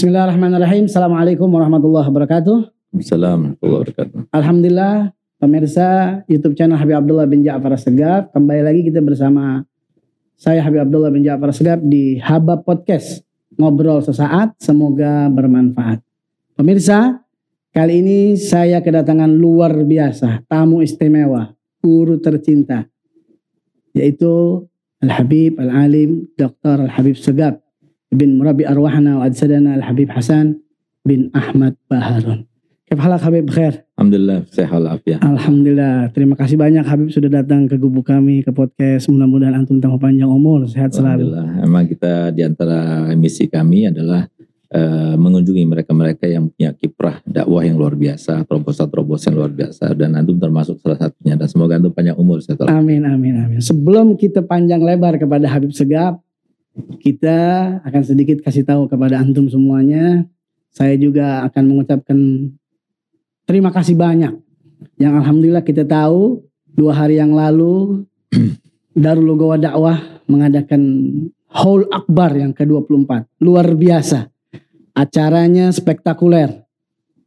Bismillahirrahmanirrahim. Assalamualaikum warahmatullahi wabarakatuh. Assalamualaikum warahmatullahi wabarakatuh. Alhamdulillah pemirsa YouTube channel Habib Abdullah bin Ja'far Segaf. Kembali lagi kita bersama saya Habib Abdullah bin Ja'far Segaf di Habab Podcast. Ngobrol sesaat, semoga bermanfaat. Pemirsa, kali ini saya kedatangan luar biasa, tamu istimewa, guru tercinta. Yaitu Al-Habib Al-Alim Dr. Al-Habib Segaf Murabi Arwahna wa Adsadana Al-Habib Hasan bin Ahmad Baharun. Kepala Habib Khair. Alhamdulillah sehat walafiat. Alhamdulillah. Terima kasih banyak Habib sudah datang ke gubuk kami ke podcast. Mudah-mudahan antum tambah panjang umur, sehat selalu. Alhamdulillah. Emang kita di antara misi kami adalah uh, mengunjungi mereka-mereka yang punya kiprah dakwah yang luar biasa, terobosan-terobosan luar biasa dan antum termasuk salah satunya dan semoga antum panjang umur sehat walafiat. Amin amin amin. Sebelum kita panjang lebar kepada Habib Segap, kita akan sedikit kasih tahu kepada antum semuanya. Saya juga akan mengucapkan terima kasih banyak. Yang alhamdulillah kita tahu dua hari yang lalu Darul Lugawa Dakwah mengadakan Haul Akbar yang ke-24. Luar biasa. Acaranya spektakuler.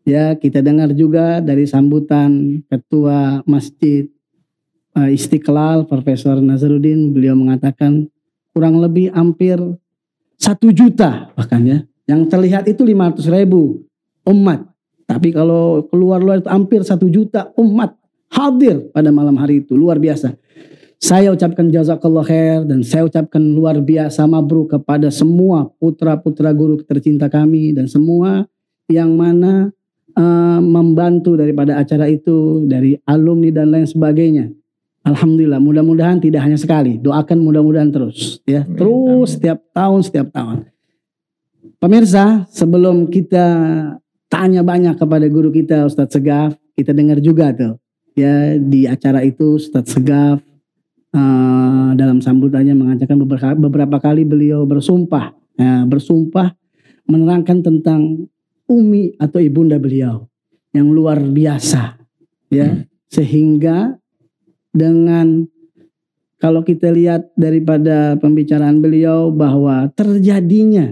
Ya, kita dengar juga dari sambutan Ketua Masjid uh, Istiqlal Profesor Nazarudin beliau mengatakan kurang lebih hampir satu juta bahkan ya. Yang terlihat itu 500 ribu umat. Tapi kalau keluar-luar itu hampir satu juta umat hadir pada malam hari itu. Luar biasa. Saya ucapkan jazakallah khair dan saya ucapkan luar biasa mabruk kepada semua putra-putra guru tercinta kami dan semua yang mana uh, membantu daripada acara itu dari alumni dan lain sebagainya Alhamdulillah, mudah-mudahan tidak hanya sekali, doakan mudah-mudahan terus, ya, Amin, terus amin. setiap tahun, setiap tahun. Pemirsa, sebelum kita tanya banyak kepada guru kita Ustadz Segaf, kita dengar juga tuh, ya di acara itu Ustadz Segaf eh, dalam sambutannya mengatakan beberapa, beberapa kali beliau bersumpah, ya, bersumpah menerangkan tentang umi atau ibunda beliau yang luar biasa, ya, Hmm. sehingga dengan kalau kita lihat daripada pembicaraan beliau bahwa terjadinya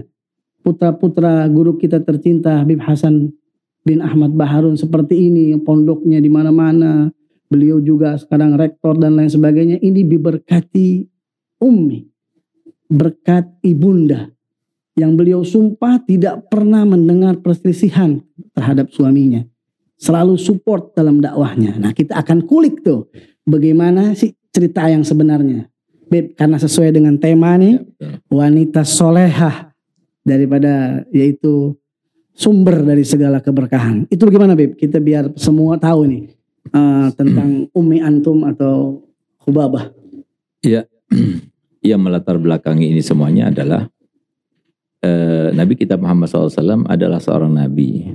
putra-putra guru kita tercinta Habib Hasan bin Ahmad Baharun seperti ini pondoknya di mana-mana beliau juga sekarang rektor dan lain sebagainya ini diberkati ummi berkat ibunda yang beliau sumpah tidak pernah mendengar perselisihan terhadap suaminya. Selalu support dalam dakwahnya. Nah kita akan kulik tuh bagaimana sih cerita yang sebenarnya Beb karena sesuai dengan tema nih Betul. wanita solehah daripada yaitu sumber dari segala keberkahan. Itu bagaimana Beb? Kita biar semua tahu nih eh, tentang Umi Antum atau Hubabah. Yang melatar belakangi ini semuanya adalah eh, Nabi kita Muhammad SAW adalah seorang nabi.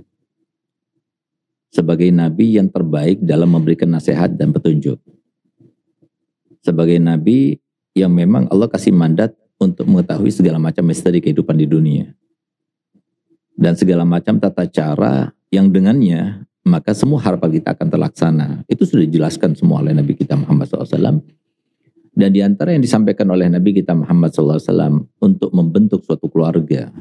Sebagai nabi yang terbaik dalam memberikan nasihat dan petunjuk. Sebagai nabi yang memang Allah kasih mandat untuk mengetahui segala macam misteri kehidupan di dunia. Dan segala macam tata cara yang dengannya maka semua harapan kita akan terlaksana. Itu sudah dijelaskan semua oleh Nabi kita Muhammad SAW. Dan di antara yang disampaikan oleh Nabi kita Muhammad SAW untuk membentuk suatu keluarga.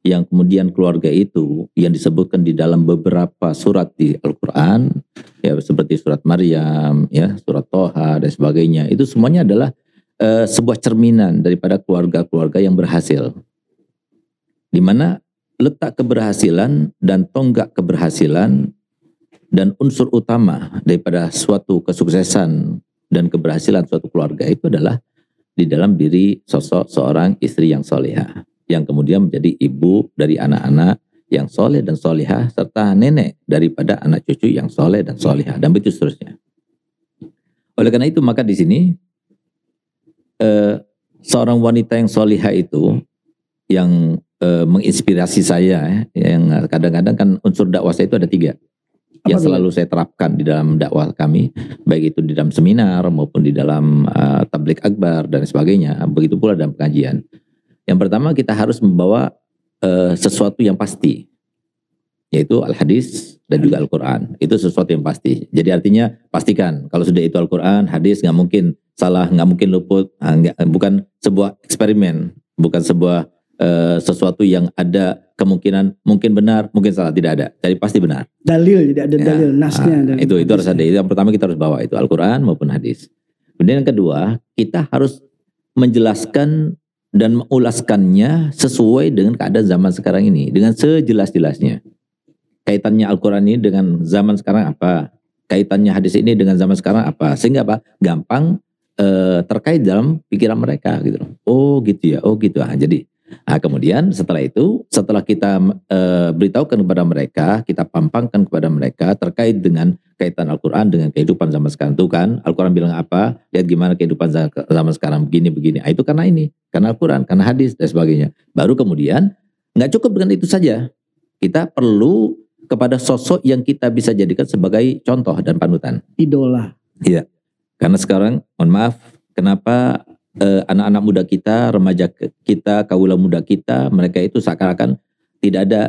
Yang kemudian keluarga itu yang disebutkan di dalam beberapa surat di Al-Quran. Ya seperti surat Maryam, ya surat Toha dan sebagainya. Itu semuanya adalah eh, sebuah cerminan daripada keluarga-keluarga yang berhasil. Di mana letak keberhasilan dan tonggak keberhasilan dan unsur utama daripada suatu kesuksesan dan keberhasilan suatu keluarga itu adalah di dalam diri sosok seorang istri yang solehah yang kemudian menjadi ibu dari anak-anak yang soleh dan solehah serta nenek daripada anak cucu yang soleh dan solehah dan begitu seterusnya. Oleh karena itu maka di sini eh, seorang wanita yang solehah itu yang eh, menginspirasi saya ya, yang kadang-kadang kan unsur dakwah saya itu ada tiga. Apa yang selalu saya terapkan di dalam dakwah kami baik itu di dalam seminar maupun di dalam uh, tablik akbar dan sebagainya begitu pula dalam pengajian yang pertama kita harus membawa uh, sesuatu yang pasti yaitu al hadis dan juga Al Quran itu sesuatu yang pasti jadi artinya pastikan kalau sudah itu Al Quran hadis nggak mungkin salah nggak mungkin luput ah, nggak- bukan sebuah eksperimen bukan sebuah eh, sesuatu yang ada kemungkinan mungkin benar, mungkin salah, tidak ada. Jadi pasti benar. Dalil, tidak ada Ya. dalil, nasnya. Ah, dan itu itu harus ada. Yang pertama kita harus bawa itu Al-Qur'an maupun hadis. Kemudian yang kedua, kita harus menjelaskan dan mengulaskannya sesuai dengan keadaan zaman sekarang ini dengan sejelas-jelasnya. Kaitannya Al-Qur'an ini dengan zaman sekarang apa? Kaitannya hadis ini dengan zaman sekarang apa? Sehingga apa? Gampang eh, terkait dalam pikiran mereka gitu. Oh gitu ya. Oh gitu. Ah, jadi Nah, kemudian setelah itu, setelah kita eh, beritahukan kepada mereka, kita pampangkan kepada mereka terkait dengan kaitan Al-Quran dengan kehidupan zaman sekarang itu kan, Al-Quran bilang apa, lihat gimana kehidupan za- zaman sekarang begini begini. Ah, itu karena ini, karena Al-Quran, karena hadis dan sebagainya. Baru kemudian nggak cukup dengan itu saja, kita perlu kepada sosok yang kita bisa jadikan sebagai contoh dan panutan. Idola. Karena sekarang, mohon maaf, kenapa eh, anak-anak muda kita, remaja kita, kaula muda kita, mereka itu seakan-akan tidak ada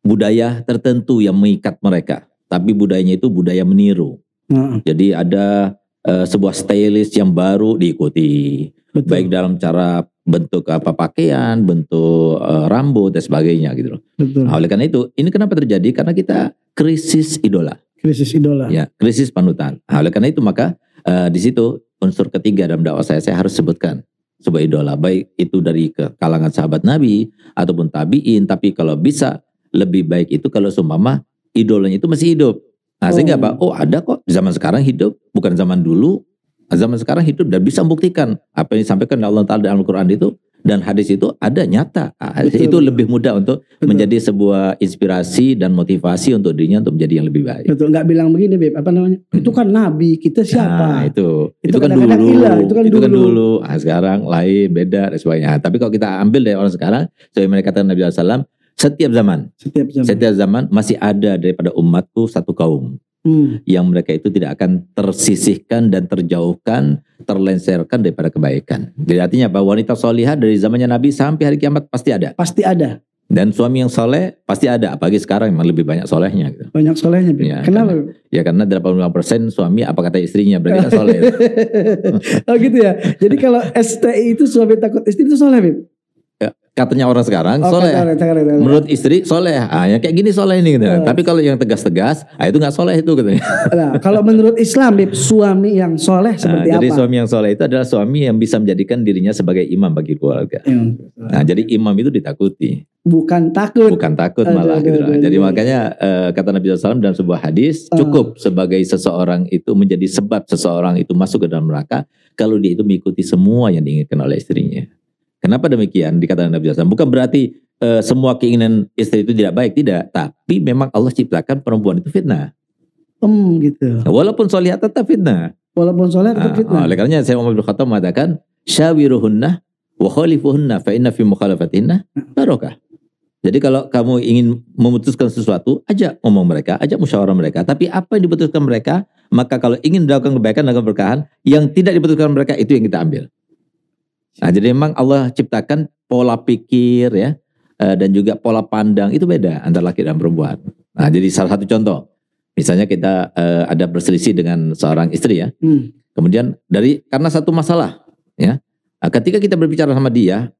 budaya tertentu yang mengikat mereka. Tapi budayanya itu budaya meniru. Nah, Jadi ada eh, sebuah stylist yang baru diikuti. betul. Baik dalam cara bentuk apa pakaian, bentuk eh, rambut dan sebagainya gitu loh. betul. Nah, oleh karena itu, ini kenapa terjadi? Karena kita krisis idola. Krisis idola. Ya, krisis panutan. Nah, oleh karena itu maka eh, di situ unsur ketiga dalam dakwah saya saya harus sebutkan sebuah idola baik itu dari kalangan sahabat Nabi ataupun tabiin tapi kalau bisa lebih baik itu kalau seumpama idolanya itu masih hidup. Nah, sehingga Oh. apa? Oh, ada kok zaman sekarang hidup bukan zaman dulu. Zaman sekarang hidup dan bisa membuktikan apa yang disampaikan oleh Allah Taala dalam Al-Qur'an itu dan hadis itu ada nyata. Ah, Betul, itu lebih mudah untuk Betul. menjadi sebuah inspirasi dan motivasi untuk dirinya untuk menjadi yang lebih baik. Betul, nggak bilang begini, Beb. Apa namanya? Itu kan nabi, kita Nah, siapa? itu. Itu Itu, kan dulu. hilang, itu kan dulu. dulu. Ah, sekarang lain, beda dan sebagainya. Nah, tapi kalau kita ambil dari orang sekarang, mereka katakan Nabi SAW, setiap zaman, Setiap zaman. setiap zaman masih ada daripada umatku satu kaum Hmm. yang mereka itu tidak akan tersisihkan dan terjauhkan, terlenserkan daripada kebaikan. Jadi artinya bahwa wanita solihah dari zamannya Nabi sampai hari kiamat pasti ada. Pasti ada. Dan suami yang soleh pasti ada. Apalagi sekarang memang lebih banyak solehnya. Gitu. Banyak solehnya. Ya, Kenapa? Beb? Ya karena 85% suami apa kata istrinya berarti kan soleh. oh gitu ya. Jadi kalau STI itu suami takut istri itu soleh, Beb. Katanya orang sekarang Oh, soleh. kata- kata- kata- kata. Menurut istri soleh, ah yang kayak gini soleh ini gitu. Oh. Tapi kalau yang tegas-tegas, ah itu nggak soleh itu katanya. Nah, kalau menurut Islam, suami yang soleh seperti Nah, jadi apa? suami yang soleh itu adalah suami yang bisa menjadikan dirinya sebagai imam bagi keluarga. Yang- Nah, jadi imam itu ditakuti, bukan takut. bukan takut malah aduh, gitu. aduh, Jadi aduh. makanya eh, kata Nabi SAW dalam sebuah hadis, Ah. cukup sebagai seseorang itu menjadi sebab seseorang itu masuk ke dalam neraka kalau dia itu mengikuti semua yang diinginkan oleh istrinya. Kenapa demikian dikatakan Nabi SAW? Bukan berarti eh, semua keinginan istri itu tidak baik, tidak. Tapi memang Allah ciptakan perempuan itu fitnah. Em gitu. Walaupun solihah tetap fitnah. Walaupun soleh tetap Ah, fitnah. oleh karenanya saya Umar bin Khattab mengatakan syawiruhunna wa khalifuhunna fa inna fi mukhalafatinna barokah. Jadi kalau kamu ingin memutuskan sesuatu, ajak ngomong mereka, ajak musyawarah mereka. Tapi apa yang diputuskan mereka, maka kalau ingin melakukan kebaikan dan keberkahan, yang tidak diputuskan mereka itu yang kita ambil. Nah, jadi memang Allah ciptakan pola pikir ya, eh, dan juga pola pandang itu beda antara laki dan perempuan. Nah, jadi salah satu contoh, misalnya kita eh, ada berselisih dengan seorang istri ya, Hmm. Kemudian dari karena satu masalah, ya, Nah, ketika kita berbicara sama dia,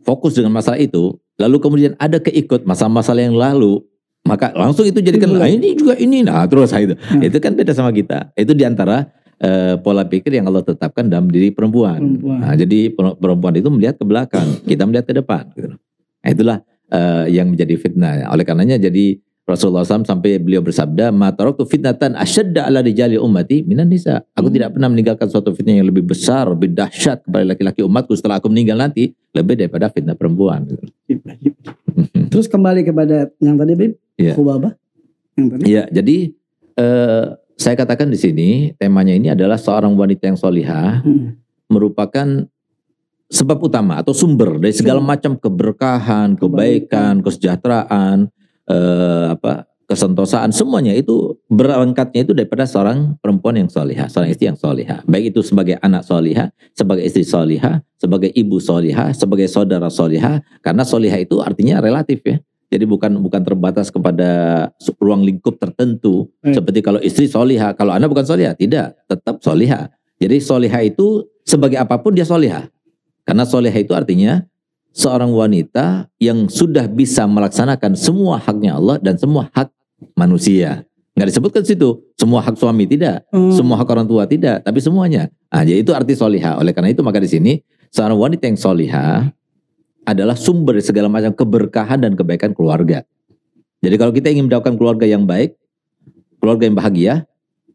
fokus dengan masalah itu, lalu kemudian ada keikut masalah-masalah yang lalu, maka langsung itu jadikan ah, ini juga ini, nah terus ah, itu, Hmm. itu kan beda sama kita. Itu di antara eh, pola pikir yang Allah tetapkan dalam diri perempuan. Perempuan. Nah, jadi per- perempuan itu melihat ke belakang, kita melihat ke depan. Gitu. Nah, itulah eh, yang menjadi fitnah. Oleh karenanya jadi Rasulullah SAW sampai beliau bersabda, "Ma taraktu fitnatan asyadda ala rijali ummati minan nisa." Aku Hmm. tidak pernah meninggalkan suatu fitnah yang lebih besar, lebih dahsyat kepada laki-laki umatku setelah aku meninggal nanti, lebih daripada fitnah perempuan. gitu. Terus kembali kepada yang tadi. Iya. Khubabah. Yang tadi. Iya, jadi eh, saya katakan di sini temanya ini adalah seorang wanita yang solihah Hmm. merupakan sebab utama atau sumber dari segala macam keberkahan, kebaikan, kesejahteraan, eh, apa kesentosaan semuanya itu berangkatnya itu daripada seorang perempuan yang solihah, seorang istri yang solihah. Baik itu sebagai anak solihah, sebagai istri solihah, sebagai ibu solihah, sebagai saudara solihah. Karena solihah itu artinya relatif ya. Jadi bukan bukan terbatas kepada ruang lingkup tertentu. Baik. Seperti kalau istri solihah, kalau anak bukan solihah, tidak, tetap solihah. Jadi solihah itu sebagai apa pun dia solihah. Karena solihah itu artinya seorang wanita yang sudah bisa melaksanakan semua haknya Allah dan semua hak manusia. Nggak disebutkan situ semua hak suami tidak, Hmm. semua hak orang tua tidak, tapi semuanya. Ah, jadi itu arti soliha. Oleh karena itu maka di sini seorang wanita yang soliha adalah sumber segala macam keberkahan dan kebaikan keluarga. Jadi kalau kita ingin mendapatkan keluarga yang baik, keluarga yang bahagia,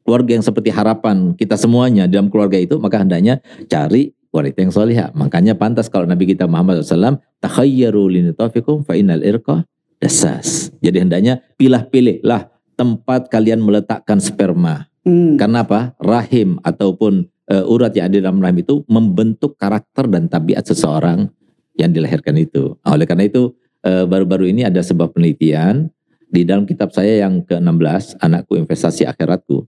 keluarga yang seperti harapan kita semuanya dalam keluarga itu, maka hendaknya cari wanita yang soliha. Makanya pantas kalau Nabi kita Muhammad SAW, takhayyaru linitafikum fa innal irqa dasas. Jadi hendaknya pilah-pilihlah tempat kalian meletakkan sperma. Hmm. Karena apa? Rahim ataupun eh, urat yang ada dalam rahim itu membentuk karakter dan tabiat seseorang yang dilahirkan itu. Nah, oleh karena itu eh, baru-baru ini ada sebuah penelitian di dalam kitab saya yang ke-16, Anakku Investasi Akhiratku.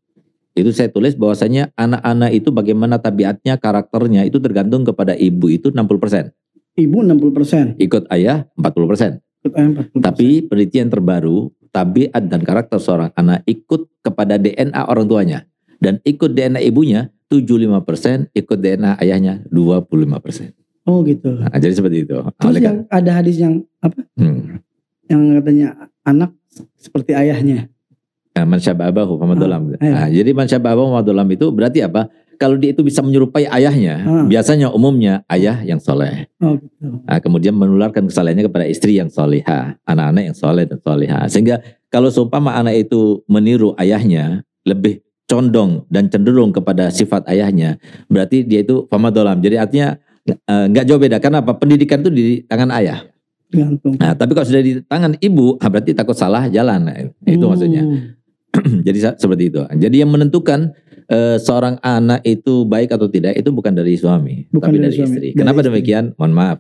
Itu saya tulis bahwasanya anak-anak itu bagaimana tabiatnya, karakternya itu tergantung kepada ibu itu 60%. Ibu 60%. Ikut ayah 40%. Ikut ayam 40%. Tapi penelitian terbaru, tabiat dan karakter seorang anak ikut kepada DNA orang tuanya. Dan ikut DNA ibunya 75%, ikut DNA ayahnya 25%. Oh gitu. Nah, jadi seperti itu. Terus Oleh yang ada hadis yang apa? Hmm. Yang katanya anak seperti ayahnya. Nah, Man syabahahu famadolam. Ah, iya. Nah, jadi man syabahahu famadolam itu berarti apa? Kalau dia itu bisa menyerupai ayahnya, Ah. biasanya umumnya ayah yang soleh. Oh gitu. Nah, kemudian menularkan kesalahannya kepada istri yang soleha, anak-anak yang soleh dan soleha. Sehingga kalau seumpama anak itu meniru ayahnya, lebih condong dan cenderung kepada sifat ayahnya, berarti dia itu famadolam. Jadi artinya nggak jauh beda. Karena apa? Pendidikan itu di tangan ayah. Nah, tapi kalau sudah di tangan ibu, ah, berarti takut salah jalan. Nah, itu Hmm. maksudnya. Jadi seperti itu. Jadi yang menentukan eh, seorang anak itu baik atau tidak itu bukan dari suami, Bukan tapi dari dari, suami, istri. dari Kenapa istri. demikian? Mohon maaf.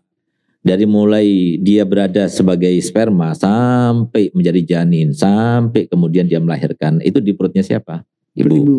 Dari mulai dia berada sebagai sperma sampai menjadi janin, sampai kemudian dia melahirkan, itu di perutnya siapa? Ibu. Ibu.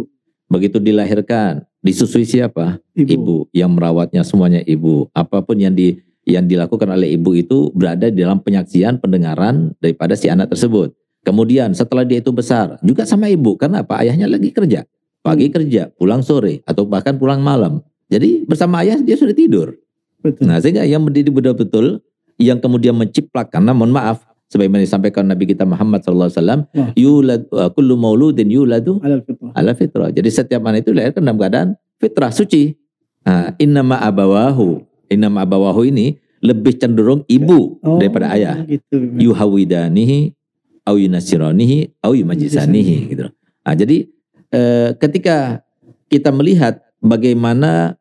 Begitu dilahirkan, disusui siapa? Ibu. Ibu. Yang merawatnya semuanya ibu. Apa pun yang di yang dilakukan oleh ibu itu berada di dalam penyaksian pendengaran daripada si anak tersebut. Kemudian setelah dia itu besar juga sama ibu karena apa ayahnya lagi kerja pagi kerja pulang sore atau bahkan pulang malam jadi bersama ayah dia sudah tidur Betul. nah sehingga yang mendidik betul-betul yang kemudian menciplak karena mohon maaf sebagaimana disampaikan Nabi kita Muhammad SAW Wah. yulad uh, kullu mauludin yuladu Alal fitrah. ala fitrah jadi setiap anak itu dilahirkan dalam keadaan fitrah suci nah, innama abawahu innama abawahu ini lebih cenderung ibu Oh, daripada ayah Gitu. yuhawidanihi au yunasiranihi au yumajisanihi gitu. Nah, jadi eh, ketika kita melihat bagaimana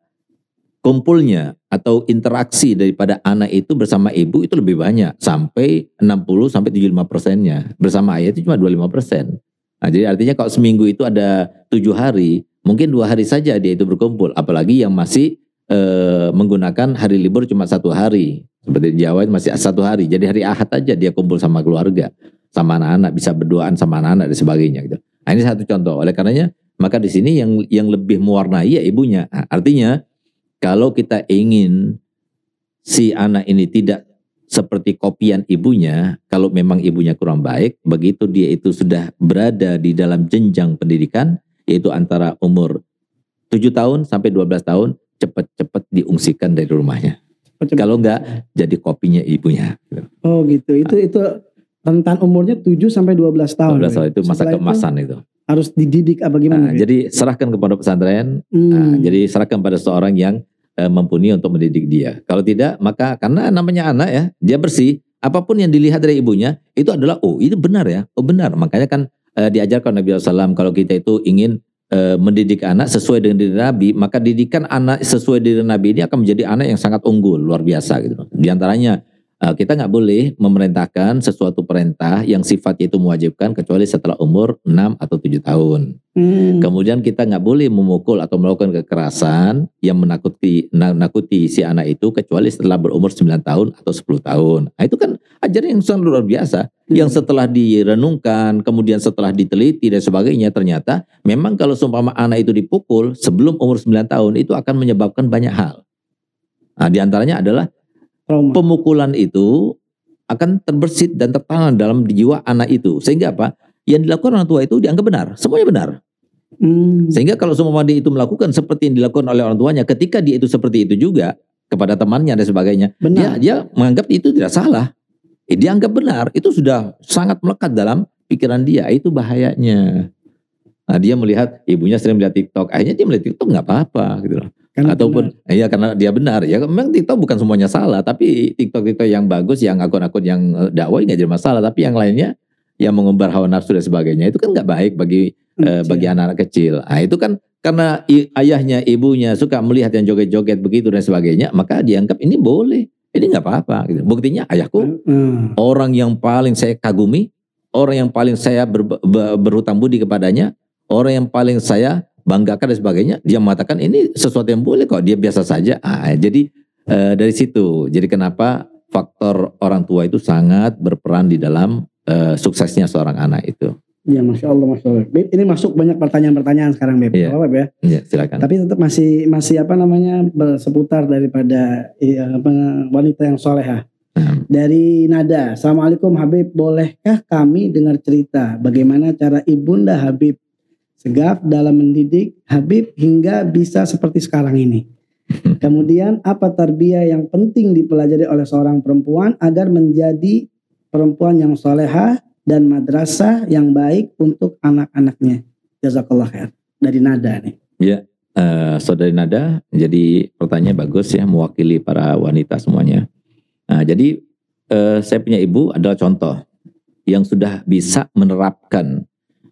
kumpulnya atau interaksi daripada anak itu bersama ibu itu lebih banyak sampai 60 sampai 75 persennya bersama ayah itu cuma 25 persen. Nah, jadi artinya kalau seminggu itu ada tujuh hari, mungkin dua hari saja dia itu berkumpul. Apalagi yang masih eh, menggunakan hari libur cuma satu hari. Seperti di Jawa itu masih satu hari. Jadi hari Ahad aja dia kumpul sama keluarga, sama anak-anak, bisa berduaan sama anak-anak dan sebagainya gitu. Nah, ini satu contoh. Oleh karenanya, maka di sini yang yang lebih mewarnai ya ibunya. Nah, artinya kalau kita ingin si anak ini tidak seperti kopian ibunya, kalau memang ibunya kurang baik, begitu dia itu sudah berada di dalam jenjang pendidikan, yaitu antara umur 7 tahun sampai 12 tahun, cepat-cepat diungsikan dari rumahnya. Cepat-cepat. Kalau enggak, jadi kopinya ibunya. Oh gitu. Itu itu rentan umurnya 7 sampai 12 tahun. 12 tahun itu masa Setelah keemasan itu. Harus dididik apa gimana? Nah, gitu? jadi serahkan kepada pesantren, Hmm. Nah, jadi serahkan pada seorang yang eh, mumpuni untuk mendidik dia. Kalau tidak, maka karena namanya anak ya, dia bersih. Apa pun yang dilihat dari ibunya itu adalah oh itu benar ya, oh benar. Makanya kan eh, diajarkan Nabi SAW kalau kita itu ingin eh, mendidik anak sesuai dengan diri Nabi, maka didikan anak sesuai diri Nabi ini akan menjadi anak yang sangat unggul, luar biasa gitu. Di antaranya kita nggak boleh memerintahkan sesuatu perintah yang sifatnya itu mewajibkan kecuali setelah umur 6 atau 7 tahun. Hmm. Kemudian kita nggak boleh memukul atau melakukan kekerasan yang menakuti menakuti si anak itu kecuali setelah berumur 9 tahun atau 10 tahun. Nah, itu kan ajaran yang sangat luar biasa. Yang setelah direnungkan, kemudian setelah diteliti dan sebagainya ternyata memang kalau seumpama anak itu dipukul sebelum umur 9 tahun itu akan menyebabkan banyak hal. Nah, di antaranya adalah trauma. pemukulan itu akan terbersit dan tertanam dalam jiwa anak itu. Sehingga apa? Yang dilakukan orang tua itu dianggap benar. Semuanya benar. Hmm. Sehingga kalau semua dia itu melakukan seperti yang dilakukan oleh orang tuanya, ketika dia itu seperti itu juga, kepada temannya dan sebagainya. Dia Benar. dia menganggap itu tidak salah. Eh, Dia anggap benar, itu sudah sangat melekat dalam pikiran dia. Itu bahayanya. Nah, dia melihat ibunya sering melihat TikTok, akhirnya dia melihat TikTok nggak apa-apa gitu loh. Karena Ataupun iya karena dia benar ya. Memang TikTok bukan semuanya salah, tapi TikTok TikTok yang bagus, yang akun-akun yang eh, dakwah nggak jadi masalah. Tapi yang lainnya yang mengumbar hawa nafsu dan sebagainya itu kan nggak baik bagi benar. eh, bagi anak-anak kecil. Nah, itu kan karena i- ayahnya, ibunya suka melihat yang joget-joget begitu dan sebagainya, maka dianggap ini boleh. Ini nggak apa-apa. Gitu. Buktinya ayahku Hmm. orang yang paling saya kagumi, orang yang paling saya ber- ber- berhutang budi kepadanya, orang yang paling saya banggakan dan sebagainya, dia mengatakan ini sesuatu yang boleh kok, dia biasa saja. Ah, jadi eh, dari situ, jadi kenapa faktor orang tua itu sangat berperan di dalam eh, suksesnya seorang anak itu. Ya masya Allah, masya Allah. Beb, ini masuk banyak pertanyaan-pertanyaan sekarang Beb. Iya. Apa, Beb, ya? Ya, silakan. Tapi tetap masih masih apa namanya seputar daripada apa, wanita yang soleha. Hmm. Dari Nada, Assalamualaikum Habib, bolehkah kami dengar cerita bagaimana cara ibunda Habib Segaf dalam mendidik Habib hingga bisa seperti sekarang ini? Kemudian apa tarbiyah yang penting dipelajari oleh seorang perempuan agar menjadi perempuan yang soleha dan madrasah yang baik untuk anak-anaknya? Jazakallah khair. Dari Nada nih. Eh, Saudari Nada, jadi pertanyaan bagus ya, mewakili para wanita semuanya. Nah, jadi eh, saya punya ibu adalah contoh yang sudah bisa menerapkan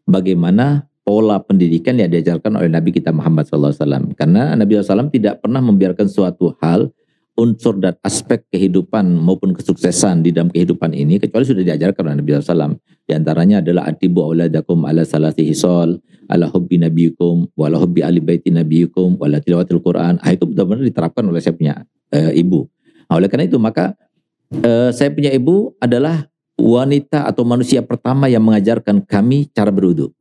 bagaimana pola pendidikan yang diajarkan oleh Nabi kita Muhammad SAW. Karena Nabi SAW tidak pernah membiarkan suatu hal, unsur dan aspek kehidupan maupun kesuksesan di dalam kehidupan ini kecuali sudah diajarkan oleh Nabi SAW. Di antaranya adalah atibu auladakum ala salati hisol, ala hubbi nabiyikum, wala hubbi ali baiti wala tilawatil Quran. Ah, itu benar-benar diterapkan oleh saya punya eh, ibu. Nah, oleh karena itu maka eh, saya punya ibu adalah wanita atau manusia pertama yang mengajarkan kami cara berwudu.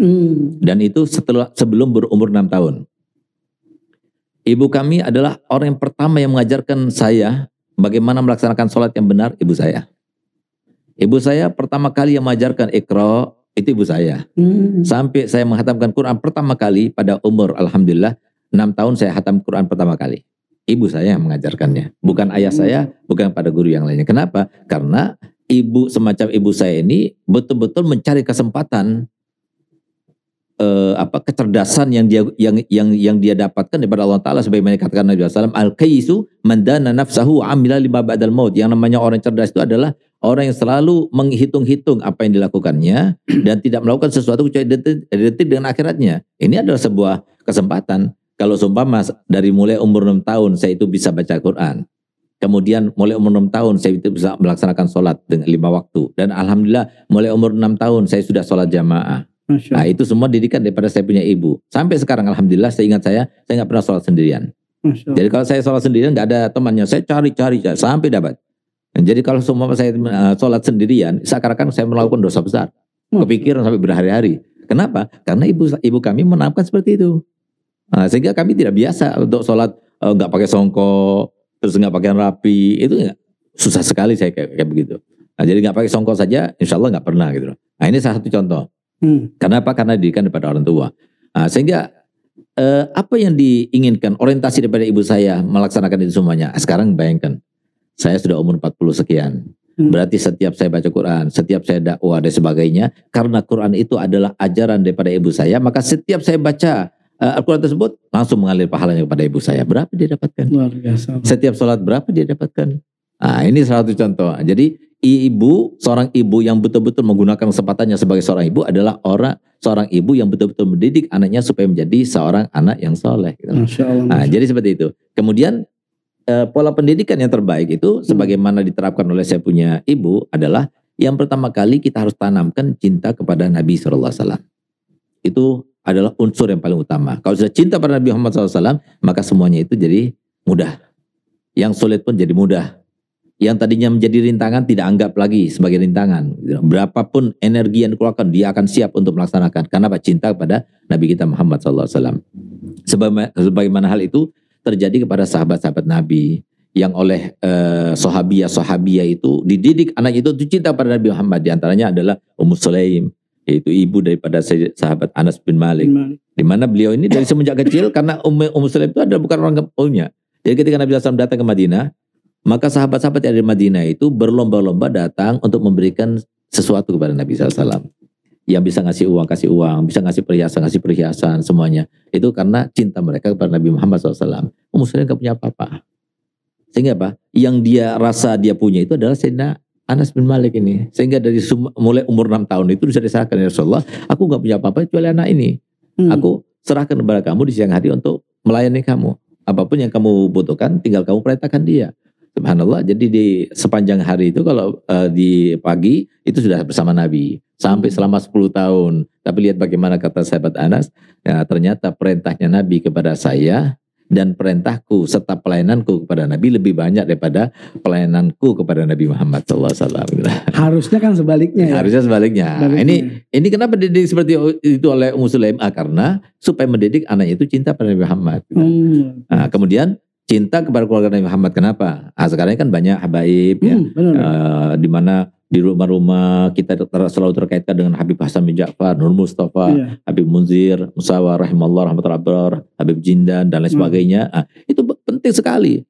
Hmm. Dan itu setelah sebelum berumur 6 tahun. Ibu kami adalah orang yang pertama yang mengajarkan saya bagaimana melaksanakan sholat yang benar, ibu saya. Ibu saya pertama kali yang mengajarkan ikra, itu ibu saya. Hmm. Sampai saya menghatamkan Quran pertama kali pada umur Alhamdulillah 6 tahun saya hatam Quran pertama kali. Ibu saya yang mengajarkannya. Bukan ayah saya, bukan pada guru yang lainnya. Kenapa? Karena ibu semacam ibu saya ini betul-betul mencari kesempatan eh, apa kecerdasan yang dia yang yang yang dia dapatkan daripada Allah Taala sebagaimana dikatakan Nabi SAW al kaisu mandana nafsahu amila lima ba'dal maut yang namanya orang cerdas itu adalah orang yang selalu menghitung-hitung apa yang dilakukannya dan tidak melakukan sesuatu kecuali detik dengan akhiratnya ini adalah sebuah kesempatan kalau seumpama dari mulai umur 6 tahun saya itu bisa baca Quran Kemudian mulai umur 6 tahun saya itu bisa melaksanakan sholat dengan lima waktu. Dan Alhamdulillah mulai umur 6 tahun saya sudah sholat jamaah. Nah itu semua didikan daripada saya punya ibu. Sampai sekarang Alhamdulillah saya ingat saya, saya nggak pernah sholat sendirian. Jadi kalau saya sholat sendirian nggak ada temannya, saya cari-cari sampai dapat. Dan jadi kalau semua saya uh, sholat sendirian, seakan-akan saya melakukan dosa besar. Kepikiran sampai berhari-hari. Kenapa? Karena ibu ibu kami menanamkan seperti itu. Nah, sehingga kami tidak biasa untuk sholat eh, nggak pakai songkok, terus nggak pakai rapi, itu nggak- susah sekali saya kayak, kayak begitu. Nah, jadi nggak pakai songkok saja, insya Allah nggak pernah gitu. Nah ini salah satu contoh. Hmm. Kenapa? Karena didikan daripada orang tua. Nah, sehingga eh, apa yang diinginkan orientasi daripada ibu saya melaksanakan itu semuanya. Ah, Sekarang bayangkan, saya sudah umur 40 sekian. Hmm. Berarti setiap saya baca Quran, setiap saya dakwah dan sebagainya, karena Quran itu adalah ajaran daripada ibu saya, maka setiap saya baca eh, Al-Quran tersebut langsung mengalir pahalanya kepada ibu saya. Berapa dia dapatkan? Luar biasa. Setiap sholat berapa dia dapatkan? Nah, ini salah satu contoh. Jadi ibu, seorang ibu yang betul-betul menggunakan kesempatannya sebagai seorang ibu adalah orang seorang ibu yang betul-betul mendidik anaknya supaya menjadi seorang anak yang soleh. Gitu. Masya Allah. Nah, Masya jadi seperti itu. Kemudian eh, pola pendidikan yang terbaik itu sebagaimana diterapkan oleh saya punya ibu adalah yang pertama kali kita harus tanamkan cinta kepada Nabi SAW. Itu adalah unsur yang paling utama. Kalau sudah cinta pada Nabi Muhammad SAW, maka semuanya itu jadi mudah. Yang sulit pun jadi mudah. Yang tadinya menjadi rintangan tidak anggap lagi sebagai rintangan. Berapapun energi yang dikeluarkan, dia akan siap untuk melaksanakan. Karena apa? Cinta kepada Nabi kita Muhammad SAW. Sebagaimana, hal itu terjadi kepada sahabat-sahabat Nabi yang oleh eh, sahabiyah sahabiyah itu dididik anak itu untuk cinta pada Nabi Muhammad. Di antaranya adalah Ummu Sulaim, yaitu ibu daripada sahabat Anas bin Malik. Allah. Di mana beliau ini dari semenjak kecil karena Ummu, Ummu Sulaim itu adalah bukan orang kampungnya. Jadi ketika Nabi SAW datang ke Madinah, maka sahabat-sahabat yang ada di Madinah itu berlomba-lomba datang untuk memberikan sesuatu kepada Nabi SAW. Yang bisa ngasih uang, kasih uang, bisa ngasih perhiasan, ngasih perhiasan, semuanya. Itu karena cinta mereka kepada Nabi Muhammad SAW. Muslim gak punya apa-apa. Sehingga apa? Yang dia rasa dia punya itu adalah Sayyidina Anas bin Malik ini. Sehingga dari mulai umur 6 tahun itu bisa diserahkan ya Rasulullah. Aku gak punya apa-apa kecuali anak ini. Hmm. Aku serahkan kepada kamu di siang hari untuk melayani kamu. Apa pun yang kamu butuhkan tinggal kamu perintahkan dia. Subhanallah. Jadi di sepanjang hari itu kalau uh, di pagi itu sudah bersama Nabi sampai selama 10 tahun. Tapi lihat bagaimana kata sahabat Anas, ya, ternyata perintahnya Nabi kepada saya dan perintahku serta pelayananku kepada Nabi lebih banyak daripada pelayananku kepada Nabi Muhammad SAW. Harusnya kan sebaliknya. Ya? Harusnya sebaliknya. sebaliknya. Ini ini kenapa dididik seperti itu oleh Muslim? Ah, karena supaya mendidik anaknya itu cinta pada Nabi Muhammad. Hmm. Nah, kemudian cinta kepada keluarga Nabi Muhammad. Kenapa? Ah, sekarang kan banyak habaib ya. hmm, ya, uh, di mana di rumah-rumah kita ter selalu terkaitkan dengan Habib Hasan bin Ja'far, Nur Mustafa, iya. Habib Munzir, Musawa, Rahimallah, Rahmatullah Abrar, Habib Jindan, dan lain hmm. sebagainya. Nah, itu penting sekali.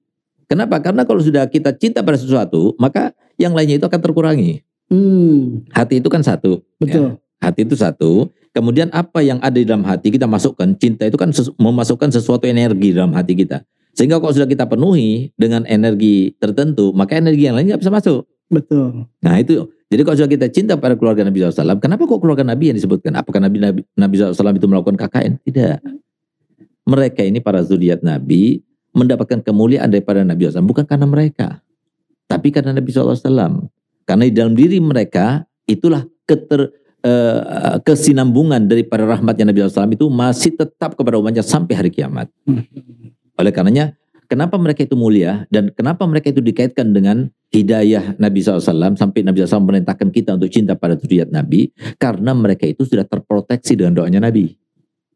Kenapa? Karena kalau sudah kita cinta pada sesuatu, maka yang lainnya itu akan terkurangi. Hmm. Hati itu kan satu. Ya. Betul. Ya. Hati itu satu. Kemudian apa yang ada di dalam hati kita masukkan. Cinta itu kan sesu memasukkan sesuatu energi dalam hati kita. Sehingga kalau sudah kita penuhi dengan energi tertentu, maka energi yang lain nggak bisa masuk. Betul. Nah itu, jadi kalau sudah kita cinta pada keluarga Nabi SAW, kenapa kok keluarga Nabi yang disebutkan? Apakah Nabi Nabi, Nabi SAW itu melakukan KKN? Tidak. Mereka ini para zuriat Nabi mendapatkan kemuliaan daripada Nabi SAW bukan karena mereka, tapi karena Nabi SAW. Karena di dalam diri mereka itulah keter, uh, kesinambungan daripada rahmatnya Nabi SAW itu masih tetap kepada umatnya sampai hari kiamat. Oleh karenanya kenapa mereka itu mulia dan kenapa mereka itu dikaitkan dengan hidayah Nabi SAW sampai Nabi SAW memerintahkan kita untuk cinta pada zuriat Nabi karena mereka itu sudah terproteksi dengan doanya Nabi.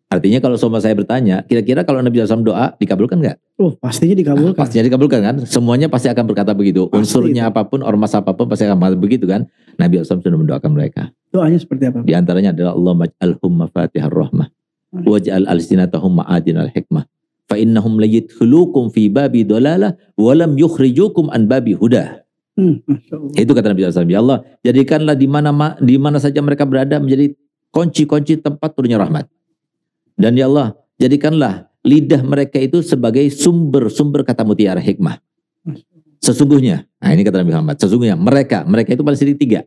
Artinya kalau sama saya bertanya, kira-kira kalau Nabi SAW doa dikabulkan nggak? Oh pastinya dikabulkan. Ah, pastinya dikabulkan kan? Semuanya pasti akan berkata begitu. Pasti Unsurnya itu. apa pun, ormas apa pun pasti akan berkata begitu kan? Nabi SAW sudah mendoakan mereka. Doanya seperti apa? Di antaranya adalah Allah maj'alhum mafatihar rahmah. Waj'al al-sinatahum ma'adin al-hikmah fa innahum layadkhulukum fi babi dalalah wa lam yukhrijukum an babi huda. Hmm, itu kata Nabi SAW. Ya Allah, jadikanlah di mana di mana saja mereka berada menjadi kunci-kunci tempat turunnya rahmat. Dan ya Allah, jadikanlah lidah mereka itu sebagai sumber-sumber kata mutiara hikmah. Sesungguhnya, nah ini kata Nabi Muhammad, sesungguhnya mereka, mereka itu pada sisi tiga.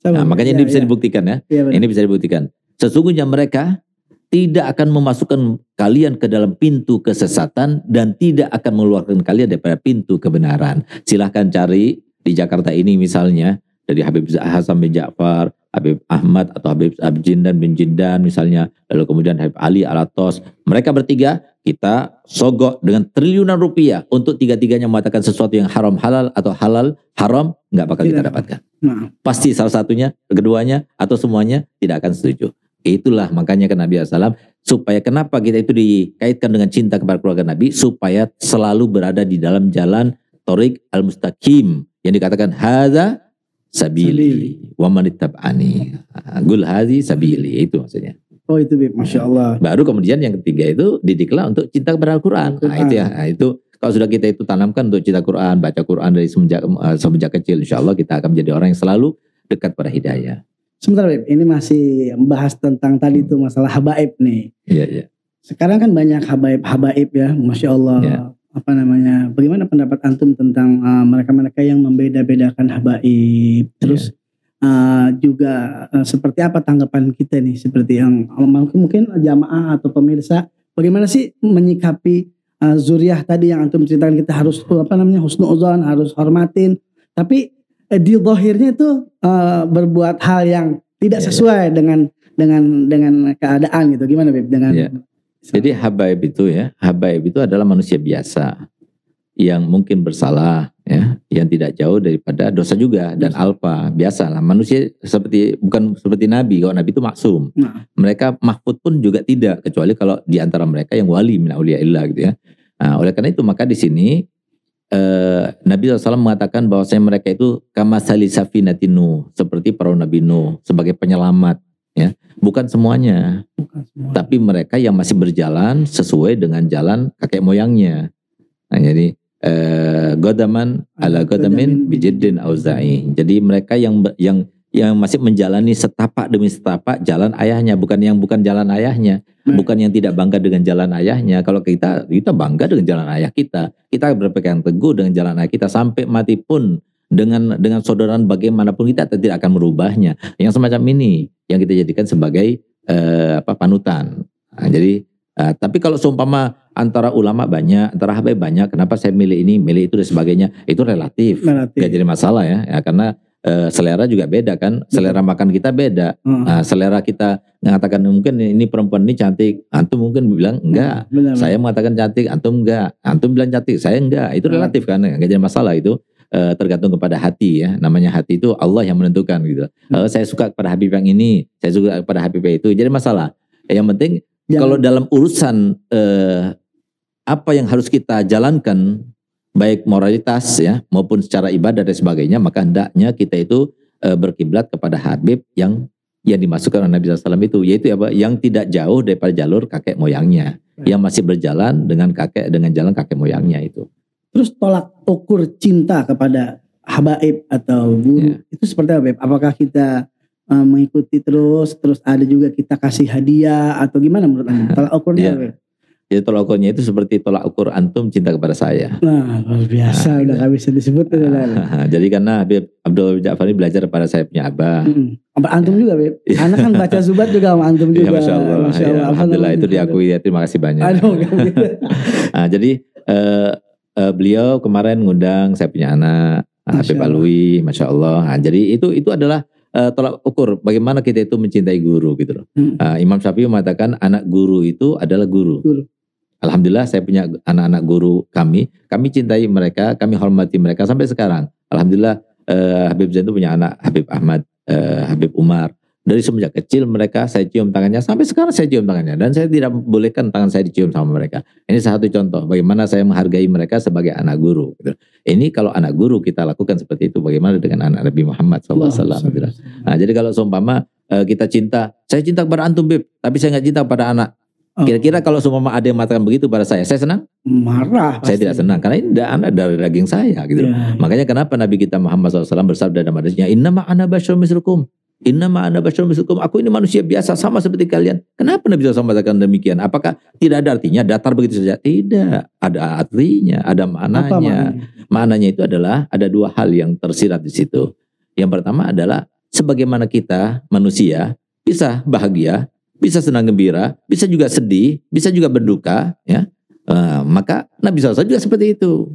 Nah, makanya ya, ini bisa ya. dibuktikan ya. ya ini bisa dibuktikan. Sesungguhnya mereka tidak akan memasukkan kalian ke dalam pintu kesesatan dan tidak akan mengeluarkan kalian daripada pintu kebenaran. Silahkan cari di Jakarta ini misalnya dari Habib Hasan bin Ja'far, Habib Ahmad atau Habib Jindan bin Jindan misalnya, lalu kemudian Habib Ali Alatos. Mereka bertiga kita sogok dengan triliunan rupiah untuk tiga-tiganya mengatakan sesuatu yang haram halal atau halal haram nggak bakal tidak. kita dapatkan. Nah. Pasti salah satunya, keduanya atau semuanya tidak akan setuju. Itulah makanya ke Nabi SAW supaya kenapa kita itu dikaitkan dengan cinta kepada keluarga Nabi supaya selalu berada di dalam jalan Torik al-Mustaqim yang dikatakan haza sabili wa manittab'ani. Gul hazi sabili itu maksudnya. Oh itu Masya Allah. Baru kemudian yang ketiga itu didiklah untuk cinta kepada Al-Quran. Nah itu ya, nah, itu kalau sudah kita itu tanamkan untuk cinta Quran, baca Quran dari semenjak, uh, semenjak kecil, insya Allah kita akan menjadi orang yang selalu dekat pada hidayah. Sebentar Beb, ini masih membahas tentang tadi itu masalah habaib nih. Iya, iya. Sekarang kan banyak habaib-habaib ya, Masya Allah. Ya. Apa namanya, bagaimana pendapat Antum tentang uh, mereka-mereka yang membeda-bedakan habaib. Terus ya. uh, juga uh, seperti apa tanggapan kita nih, seperti yang mungkin, mungkin jamaah atau pemirsa, bagaimana sih menyikapi uh, zuriah tadi yang Antum ceritakan kita harus apa namanya, husnuzon, harus hormatin. Tapi di zahirnya itu uh, berbuat hal yang tidak iya, iya. sesuai yeah, dengan dengan dengan keadaan gitu. Gimana Beb? Dengan yeah. Jadi habaib itu ya, habaib itu adalah manusia biasa yang mungkin bersalah ya, yang tidak jauh daripada dosa juga dan alfa biasa lah manusia seperti bukan seperti nabi kalau nabi itu maksum nah. mereka mahfud pun juga tidak kecuali kalau di antara mereka yang wali min ilah gitu ya nah, oleh karena itu maka di sini eh, Nabi SAW mengatakan bahwasanya mereka itu kamasali safinatinu seperti para Nabi Nuh sebagai penyelamat ya bukan semuanya bukan semua. tapi mereka yang masih berjalan sesuai dengan jalan kakek moyangnya Nah, jadi eh, godaman ala godamin bijiddin auza'i. Jadi mereka yang yang yang masih menjalani setapak demi setapak jalan ayahnya, bukan yang bukan jalan ayahnya, Hmm. bukan yang tidak bangga dengan jalan ayahnya. Kalau kita kita bangga dengan jalan ayah kita, kita berpegang teguh dengan jalan ayah kita sampai mati pun dengan dengan saudaraan bagaimanapun kita tidak akan merubahnya. Yang semacam ini yang kita jadikan sebagai eh, apa panutan. Nah, jadi eh, tapi kalau seumpama antara ulama banyak, antara habaib banyak, kenapa saya milih ini, milih itu dan sebagainya, itu relatif. Relatif. Gak jadi masalah ya, ya karena eh, selera juga beda kan, selera makan kita beda. Oh, Nah, selera kita mengatakan mungkin ini perempuan ini cantik, antum mungkin bilang enggak. Benar, Saya mengatakan cantik, antum enggak. Antum bilang cantik, saya enggak. Itu Hmm. relatif kan, enggak jadi masalah itu. eh, tergantung kepada hati ya. Namanya hati itu Allah yang menentukan gitu. Hmm. Eh, saya suka kepada Habib yang ini, saya suka kepada Habib yang itu. Jadi masalah. Yang penting Jangan- kalau dalam urusan eh, apa yang harus kita jalankan baik moralitas ya maupun secara ibadah dan sebagainya maka hendaknya kita itu eh, berkiblat kepada Habib yang yang dimasukkan oleh Nabi SAW itu yaitu apa yang tidak jauh daripada jalur kakek moyangnya yang masih berjalan dengan kakek dengan jalan kakek moyangnya itu Terus tolak ukur cinta kepada habaib atau guru Ya. itu seperti apa? Apakah kita uh, mengikuti terus, terus ada juga kita kasih hadiah atau gimana menurut anda? Tolak ukurnya, Ya. Jadi tolak ukurnya itu seperti tolak ukur antum cinta kepada saya Nah, luar biasa udah gak bisa disebut. udah, udah. jadi karena Habib Abdul Ja'far ini belajar kepada saya punya abah. Apa antum juga, Beb? Anak kan baca zubat juga sama antum juga. Ya, Masya Allah, Masya Ya, Allah. Alhamdulillah itu diakui ya terima kasih banyak Aduh. Nah, jadi eh, eh, beliau kemarin ngundang saya punya anak Masya Habib Allah. Alwi, masya Allah. Nah, jadi itu itu adalah eh, tolak ukur bagaimana kita itu mencintai guru gitu loh. Hmm. Ah, Imam Syafi'i mengatakan anak guru itu adalah guru. Guru. Alhamdulillah saya punya anak-anak guru kami, kami cintai mereka, kami hormati mereka sampai sekarang. Alhamdulillah eh, Habib Zain itu punya anak Habib Ahmad, eh, Habib Umar. Dari semenjak kecil mereka saya cium tangannya sampai sekarang saya cium tangannya dan saya tidak bolehkan tangan saya dicium sama mereka. Ini satu contoh bagaimana saya menghargai mereka sebagai anak guru. gitu. Ini kalau anak guru kita lakukan seperti itu, bagaimana dengan anak Nabi Muhammad SAW? gitu. Nah, jadi kalau seumpama eh, kita cinta, saya cinta kepada antum bib, tapi saya nggak cinta kepada anak. Oh. Kira-kira kalau seumpama ada yang mengatakan begitu pada saya, saya senang? marah. Saya tidak senang karena ini anak dari daging saya gitu. Ya. Makanya kenapa Nabi kita Muhammad SAW bersabda dalam hadisnya, Inna ma'ana bashar misrukum. Inna ma'ana bashar misrukum. Aku ini manusia biasa sama seperti kalian. Kenapa Nabi SAW mengatakan demikian? Apakah tidak ada artinya datar begitu saja? Tidak. Ada artinya, ada Apa maknanya. maknanya? Maknanya itu adalah ada dua hal yang tersirat di situ. Yang pertama adalah sebagaimana kita manusia bisa bahagia, bisa senang gembira, bisa juga sedih, bisa juga berduka, ya. Eh, maka Nabi SAW juga seperti itu.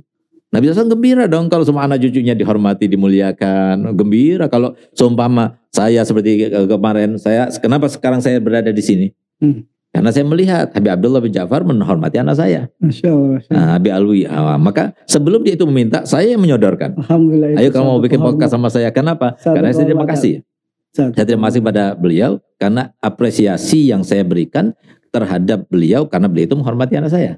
Nabi SAW gembira dong kalau semua anak cucunya dihormati, dimuliakan, gembira kalau seumpama saya seperti ke- kemarin saya kenapa sekarang saya berada di sini? Hmm. Karena saya melihat Habib Abdullah bin Ja'far menghormati anak saya. Masya Allah. Masya Allah. Nah, Habib Alwi. Ah, maka sebelum dia itu meminta, saya yang menyodorkan. Alhamdulillah. Ayo kamu mau bikin podcast sama saya. Kenapa? Satu Karena saya terima kasih. Satu Saya terima kasih pada beliau karena apresiasi yang saya berikan terhadap beliau karena beliau itu menghormati anak saya.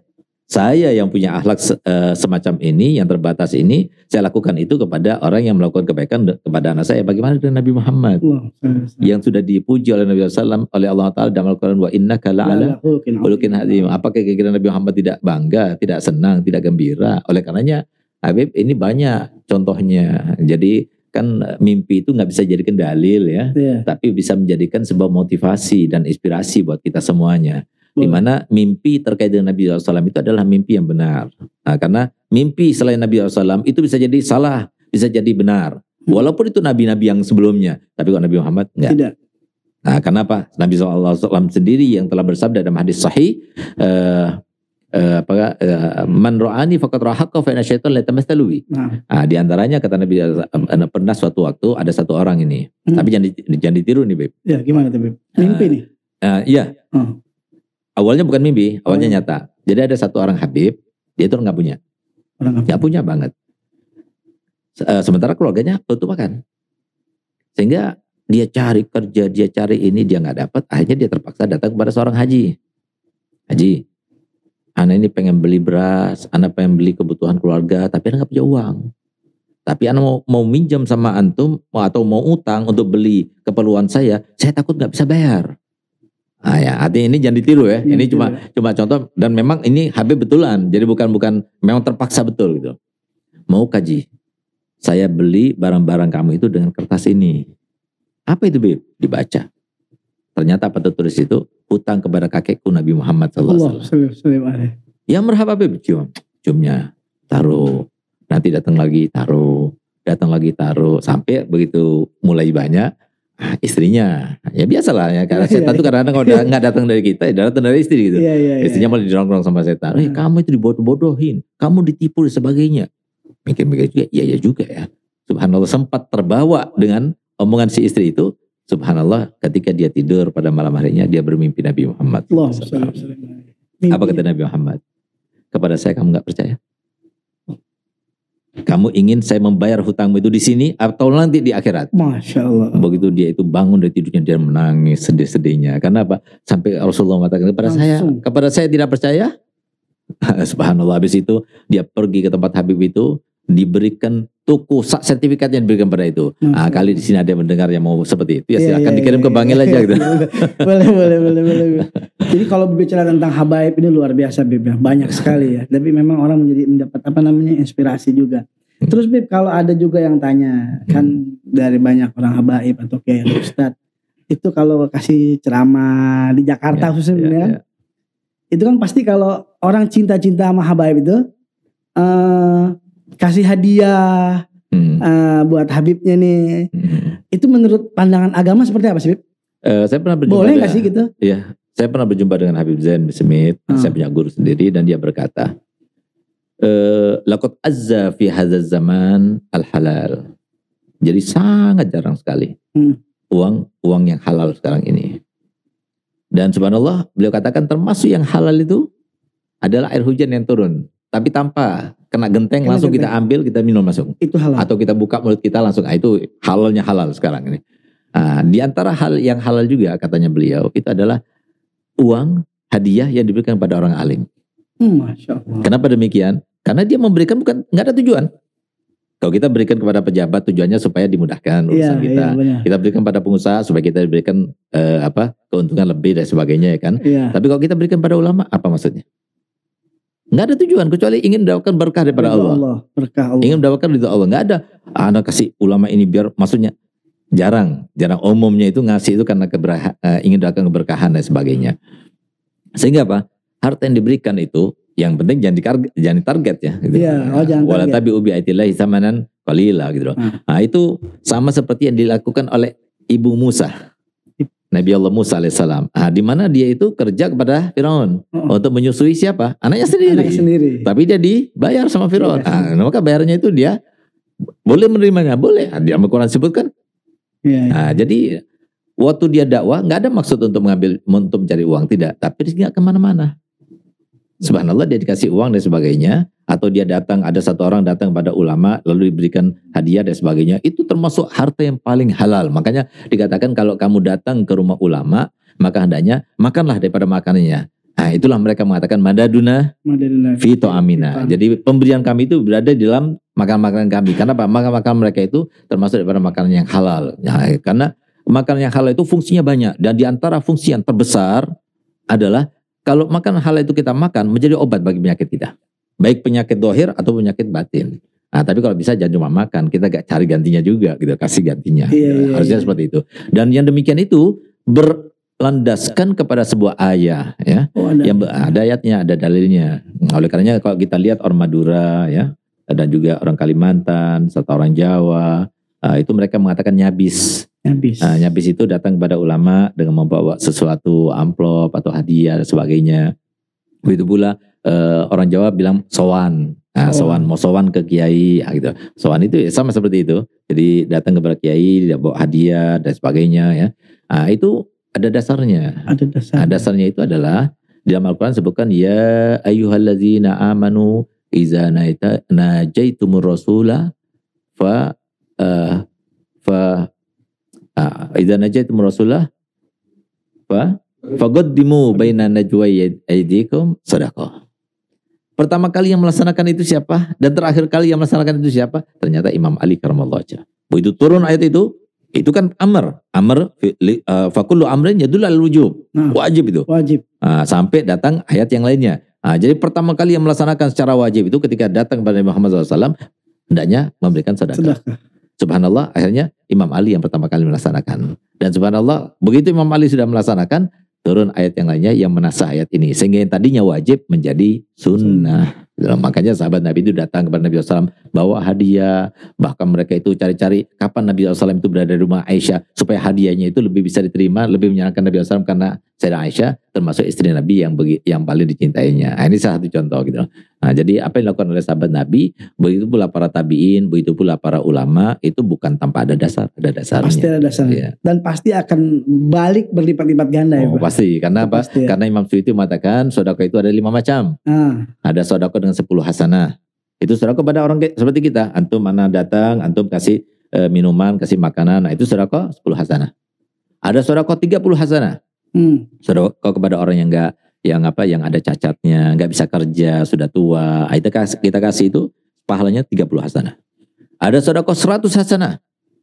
Saya yang punya akhlak se- eh, semacam ini, yang terbatas ini, saya lakukan itu kepada orang yang melakukan kebaikan kepada anak saya. Bagaimana dengan Nabi Muhammad Allah. yang sudah dipuji oleh Nabi SAW oleh Allah Taala dalam Al-Quran wa inna la'ala Khuluqin Ulukin hati. Apakah kira-kira Nabi Muhammad tidak bangga, tidak senang, tidak gembira? Oleh karenanya Habib ini banyak contohnya. Jadi kan eh, mimpi itu nggak bisa jadikan dalil ya, Iya. tapi bisa menjadikan sebuah motivasi dan inspirasi buat kita semuanya. Di Betul. mana mimpi terkait dengan Nabi SAW itu adalah mimpi yang benar. Nah, karena mimpi selain Nabi SAW itu bisa jadi salah, bisa jadi benar. Walaupun itu nabi-nabi yang sebelumnya, tapi kalau Nabi Muhammad enggak. Tidak. Nah, kenapa? Nabi SAW sendiri yang telah bersabda dalam hadis sahih, eh, eh, apa, eh, man ro'ani faqad rahaqqa fa inna syaitan la Nah, Nah, di antaranya kata Nabi eh, pernah suatu waktu ada satu orang ini, Hmm. tapi jangan, di- jangan ditiru nih, Beb. ya gimana tuh, Beb? Mimpi nih. Eh, iya, Hmm. awalnya bukan mimpi, awalnya Oh. nyata. Jadi ada satu orang Habib, dia itu nggak punya, Orang nggak punya banget. Eh, sementara keluarganya butuh makan, sehingga dia cari kerja, dia cari ini, dia nggak dapat. Akhirnya dia terpaksa datang kepada seorang haji. Haji, anak ini pengen beli beras, anak pengen beli kebutuhan keluarga, tapi anak nggak punya uang. Tapi anak mau, mau minjam sama antum mau- atau mau utang untuk beli keperluan saya, saya takut nggak bisa bayar. Ah ya, artinya ini jangan ditiru ya. Jangan ini cuma cuma contoh dan memang ini Habib betulan. Jadi bukan bukan memang terpaksa betul gitu. Mau kaji. Saya beli barang-barang kamu itu dengan kertas ini. Apa itu Bib? Dibaca. Ternyata apa tertulis itu? Hutang kepada kakekku Nabi Muhammad SAW. Ya merhaba Bib, cium. Ciumnya, taruh. Nanti datang lagi, taruh. Datang lagi, taruh. Sampai begitu mulai banyak, ah, istrinya. Ya biasalah ya, karena Iya, setan iya. itu kadang-kadang kalau nggak datang dari kita, ya datang dari istri gitu. Iya iya iya. Istrinya malah dirongrong sama setan. Eh Hmm. kamu itu dibodoh-bodohin. Kamu ditipu dan sebagainya. Mikir-mikir juga, iya iya juga ya. Subhanallah sempat terbawa dengan omongan si istri itu. Subhanallah ketika dia tidur pada malam harinya dia bermimpi Nabi Muhammad. Allah. Apa kata Nabi Muhammad? Kepada saya kamu nggak percaya? Kamu ingin saya membayar hutangmu itu di sini atau nanti di akhirat? Masya Allah. Begitu dia itu bangun dari tidurnya dia menangis sedih-sedihnya. Karena apa? Sampai Rasulullah mengatakan kepada saya, kepada saya tidak percaya. Subhanallah habis itu dia pergi ke tempat Habib itu diberikan sertifikat yang diberikan pada itu. Ah, Masya kali di sini ada yang mendengar yang mau seperti itu ya Iya, silakan iya, dikirim iya, ke Bangil iya. aja gitu. boleh, boleh, boleh, boleh, boleh. Jadi kalau berbicara tentang habaib ini luar biasa Bib ya. Banyak sekali ya. Tapi memang orang menjadi mendapat apa namanya inspirasi juga. Terus Bib kalau ada juga yang tanya kan dari banyak orang habaib atau kayak Ustad itu kalau kasih ceramah di Jakarta Ya, khususnya ya, kan ya. itu kan pasti kalau orang cinta-cinta sama habaib itu eh kasih hadiah Hmm, eh, buat Habibnya nih hmm. itu menurut pandangan agama seperti apa sih Bib? Eh, saya pernah berjumpa Boleh nggak sih gitu? Saya pernah berjumpa dengan Habib Zain Smith, Hmm. saya punya guru sendiri dan dia berkata, eh lakot azza fi hadzal zaman al halal. Jadi sangat jarang sekali Hmm. uang uang yang halal sekarang ini. Dan subhanallah beliau katakan termasuk yang halal itu adalah air hujan yang turun, tapi tanpa kena genteng Kena langsung kita genteng. ambil kita minum langsung Itu halal. atau kita buka mulut kita langsung ah, itu halalnya halal sekarang ini. Ah, di antara hal yang halal juga katanya beliau itu adalah uang hadiah yang diberikan pada orang alim. Hmm, Masya Allah. Kenapa demikian? Karena dia memberikan bukan nggak ada tujuan. Kalau kita berikan kepada pejabat tujuannya supaya dimudahkan Iya, urusan kita. iya benar. Kita berikan pada pengusaha supaya kita diberikan eh, apa keuntungan lebih dan sebagainya ya kan. Iya. Tapi kalau kita berikan pada ulama apa maksudnya? Nggak ada tujuan kecuali ingin mendapatkan berkah daripada Ridho Allah. Berkah Allah. ingin mendapatkan ridho Allah nggak ada ah, anak kasih ulama ini biar maksudnya jarang jarang umumnya itu ngasih itu karena keberah, eh, ingin mendapatkan keberkahan dan sebagainya sehingga apa harta yang diberikan itu yang penting jangan ditarget, jangan ditarget ya gitu. Iya, oh, jangan wala target. tabi ubi aitillahi samanan qalila gitu loh. Hmm. Nah, itu sama seperti yang dilakukan oleh Ibu Musa. Nabi Allah Musa alaihissalam. Ah, di mana dia itu kerja kepada Firaun Oh, untuk menyusui siapa? Anaknya sendiri. Anak sendiri. Tapi dia dibayar sama Firaun. Iya. Ah, maka bayarnya itu dia boleh menerimanya, boleh. Ah, Di Al-Quran sebutkan. Iya, iya. Nah, jadi waktu dia dakwah nggak ada maksud untuk mengambil untuk mencari uang tidak, tapi dia nggak ke mana-mana. Subhanallah dia dikasih uang dan sebagainya, atau dia datang ada satu orang datang pada ulama lalu diberikan hadiah dan sebagainya, itu termasuk harta yang paling halal. Makanya dikatakan kalau kamu datang ke rumah ulama, maka hendaknya makanlah daripada makanannya. Nah, itulah mereka mengatakan madaduna. Fito amina. Jadi pemberian kami itu berada di dalam makan-makanan kami. Karena apa? Makan-makan mereka itu termasuk daripada makanan yang halal. Ya, karena makanan yang halal itu fungsinya banyak. Dan di antara fungsi yang terbesar adalah kalau makan halal itu kita makan menjadi obat bagi penyakit kita. Baik penyakit dohir atau penyakit batin. Nah, tapi kalau bisa jangan cuma makan, kita gak cari gantinya juga, gitu, kasih gantinya. Iya, Ya, iya, harusnya iya. seperti itu. Dan yang demikian itu berlandaskan kepada sebuah ayah, ya Oh, ada. yang ada ayatnya, ada dalilnya. Oleh karenanya kalau kita lihat orang Madura ya, dan juga orang Kalimantan, serta orang Jawa, ah, itu mereka mengatakan nyabis. Habis. Ah, nyabis itu datang kepada ulama dengan membawa sesuatu amplop atau hadiah dan sebagainya. Begitu pula eh, orang Jawa bilang sowan. Nah, Sowan. mau sowan ke kiai ah, gitu. Sowan itu ya sama seperti itu. Jadi datang kepada kiai, dia bawa hadiah dan sebagainya ya. Ah, itu ada dasarnya. Ada dasar. Nah, dasarnya itu adalah di dalam Al-Quran sebutkan ya ayyuhalladzina amanu iza najaitumur rasula fa uh, fa uh, iza najaitumur rasula fa fagaddimu baina najwai aydikum sadaqah. Pertama kali yang melaksanakan itu siapa? Dan terakhir kali yang melaksanakan itu siapa? Ternyata Imam Ali karamallahu wajhah. Begitu turun ayat itu, Itu kan amr. Amr uh, fakullu amrin yadul al wujub. Nah. Wajib itu. Wajib. Nah, sampai datang ayat yang lainnya. Nah, jadi pertama kali yang melaksanakan secara wajib itu ketika datang kepada Nabi Muhammad SAW, hendaknya memberikan sedekah. Sedekah. Subhanallah, akhirnya Imam Ali yang pertama kali melaksanakan. Dan subhanallah, begitu Imam Ali sudah melaksanakan, turun ayat yang lainnya yang menasah ayat ini. Sehingga yang tadinya wajib menjadi sunnah. Makanya sahabat Nabi itu datang kepada Nabi SAW bawa hadiah. Bahkan mereka itu cari-cari kapan Nabi SAW itu berada di rumah Aisyah. Supaya hadiahnya itu lebih bisa diterima, lebih menyenangkan Nabi SAW karena Sayyidah Aisyah termasuk istri Nabi yang begi, yang paling dicintainya. Nah, ini salah satu contoh gitu. Nah, jadi apa yang dilakukan oleh sahabat Nabi, begitu pula para tabiin, begitu pula para ulama, itu bukan tanpa ada dasar, ada dasarnya. Pasti ada dasarnya. Iya. Dan pasti akan balik berlipat-lipat ganda ya Oh, Pak. pasti. Karena Itu apa? pasti ya. Karena Imam Suyuti mengatakan sodako itu ada lima macam. Ah, Ada sodako dengan 10 hasanah. Itu sodako pada orang seperti kita. Antum mana datang, antum kasih eh, minuman, kasih makanan. Nah itu sodako 10 hasanah. Ada sodako 30 hasanah. hmm. Sodako kepada orang yang enggak yang apa yang ada cacatnya, nggak bisa kerja, sudah tua. Ah, Itu kas- kita kasih itu pahalanya 30 hasanah. Ada sodako 100 hasanah.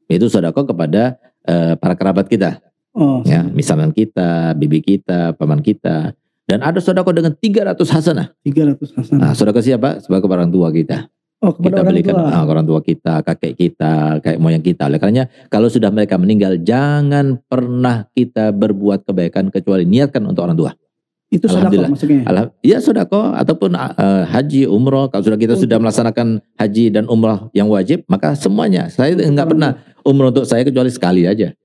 Itu sodako kepada eh, para kerabat kita Oh, ya misalnya kita, bibi kita, paman kita, dan ada sodako dengan 300 hasanah. 300 hasanah. Nah, sodako siapa? Sebagai orang tua kita. oh, Kita orang belikan tua. ah, orang tua kita, kakek kita, kakek moyang kita. Oleh karenanya, kalau sudah mereka meninggal, jangan pernah kita berbuat kebaikan kecuali niatkan untuk orang tua. Itu Alhamdulillah. maksudnya. Alah, ya sodako ataupun eh, haji, umroh. Kalau sudah kita sudah melaksanakan haji dan umroh yang wajib, maka semuanya. Saya nggak pernah umroh untuk saya kecuali sekali aja.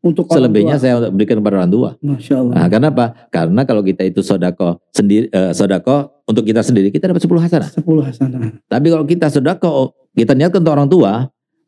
Untuk orang Selebihnya saya berikan kepada orang tua. Masya Allah. Nah, karena apa? Karena kalau kita itu sodako sendiri, eh, sodako untuk kita sendiri kita dapat 10 hasanah. 10 hasanah. Tapi kalau kita sodako, kita niatkan untuk orang tua,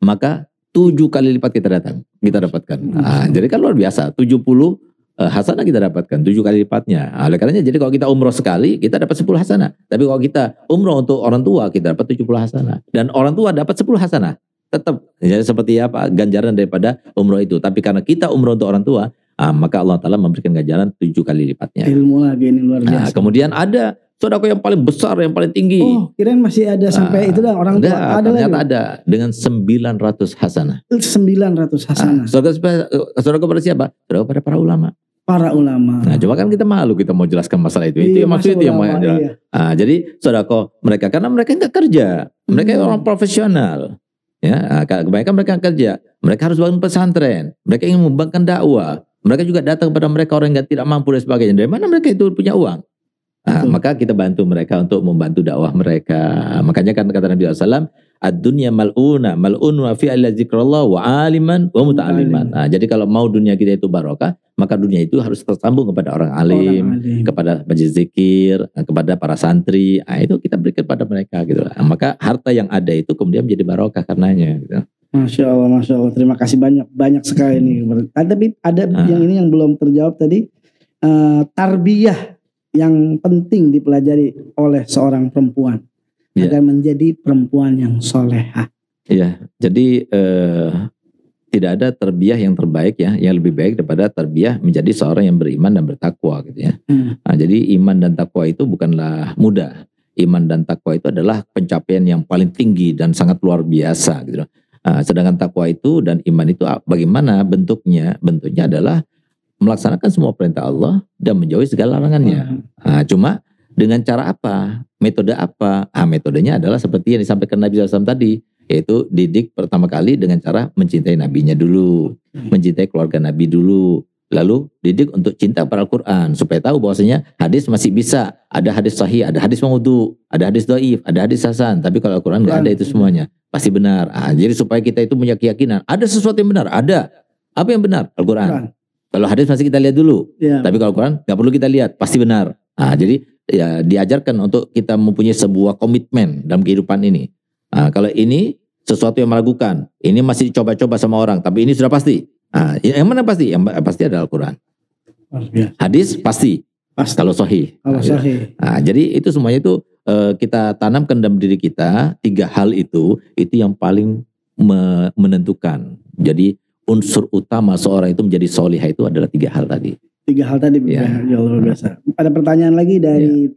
maka tujuh kali lipat kita datang, kita dapatkan. Nah, jadi kan luar biasa, 70 eh, hasanah kita dapatkan, tujuh kali lipatnya. Nah, oleh karenanya, jadi kalau kita umroh sekali, kita dapat 10 hasanah. Tapi kalau kita umroh untuk orang tua, kita dapat 70 hasanah. Dan orang tua dapat 10 hasanah. Tetap, jadi seperti apa ganjaran daripada umroh itu. Tapi karena kita umroh untuk orang tua, ah, maka Allah Ta'ala memberikan ganjaran tujuh kali lipatnya. Ilmu lagi ini luar Nah, biasa. kemudian ada sodako yang paling besar, yang paling tinggi. Oh, kirain masih ada sampai Ah, itu dah orang tua. Ada, ternyata lagi. ada dengan 900 hasanah. 900 hasanah. Ah, Sodako, sodako pada siapa? Sodako pada para ulama. Para ulama. Nah, cuma kan kita malu kita mau jelaskan masalah itu. Iya, itu yang maksud masa itu yang mau iya. Ah, jadi sodako mereka karena mereka nggak kerja, mereka Hmm. orang profesional. Ya, ah, kebanyakan mereka kerja. Mereka harus bangun pesantren. Mereka ingin membangun dakwah. Mereka juga datang kepada mereka orang yang tidak mampu dan sebagainya. Dari mana mereka itu punya uang? Ah, Betul. maka kita bantu mereka untuk membantu dakwah mereka. Makanya kan kata Nabi SAW, ad-dunya mal'una, mal'un wa fi alla zikrullah wa aliman wa muta'aliman. Nah, jadi kalau mau dunia kita itu barokah, maka dunia itu harus tersambung kepada orang alim, Orang alim. kepada majlis zikir, kepada para santri. Nah, itu kita berikan pada mereka gitu. Nah, maka harta yang ada itu kemudian menjadi barokah karenanya gitu. Masya Allah, Masya Allah. Terima kasih banyak, banyak sekali nih. Ada, tapi ada Ah. yang ini yang belum terjawab tadi. Eh, tarbiyah yang penting dipelajari oleh seorang perempuan Iya. agar menjadi perempuan yang soleha. Iya, jadi eh, tidak ada terbiah yang terbaik ya, yang lebih baik daripada terbiah menjadi seorang yang beriman dan bertakwa gitu ya. Hmm. Nah, jadi iman dan takwa itu bukanlah mudah. Iman dan takwa itu adalah pencapaian yang paling tinggi dan sangat luar biasa gitu. Nah, sedangkan takwa itu dan iman itu ah, bagaimana bentuknya? Bentuknya adalah melaksanakan semua perintah Allah dan menjauhi segala larangannya. Nah, cuma dengan cara apa? Metode apa? Ah, metodenya adalah seperti yang disampaikan Nabi SAW tadi, yaitu didik pertama kali dengan cara mencintai nabinya dulu, mencintai keluarga Nabi dulu, lalu didik untuk cinta pada Al-Quran supaya tahu bahwasanya hadis masih bisa, ada hadis sahih, ada hadis mengudhu, ada hadis doif, ada hadis hasan, tapi kalau Al-Quran nggak ada itu semuanya, pasti benar. Ah, jadi supaya kita itu punya keyakinan, ada sesuatu yang benar, ada. Apa yang benar? Al-Quran. Quran. Kalau hadis masih kita lihat dulu, Ya. tapi kalau Quran nggak perlu kita lihat, pasti benar. Nah, jadi ya diajarkan untuk kita mempunyai sebuah komitmen dalam kehidupan ini. Nah, kalau ini sesuatu yang meragukan, ini masih dicoba-coba sama orang, tapi ini sudah pasti. Nah, yang mana pasti? Yang pasti adalah Al-Quran. Hadis pasti, Pasti. kalau sahih. Kalau sahih. Nah, jadi itu semuanya itu eh, kita tanamkan dalam diri kita tiga hal itu itu yang paling me- menentukan. Jadi unsur utama seorang itu menjadi solihah itu adalah tiga hal tadi. Tiga hal tadi Ya. ya. luar biasa. Ada pertanyaan lagi dari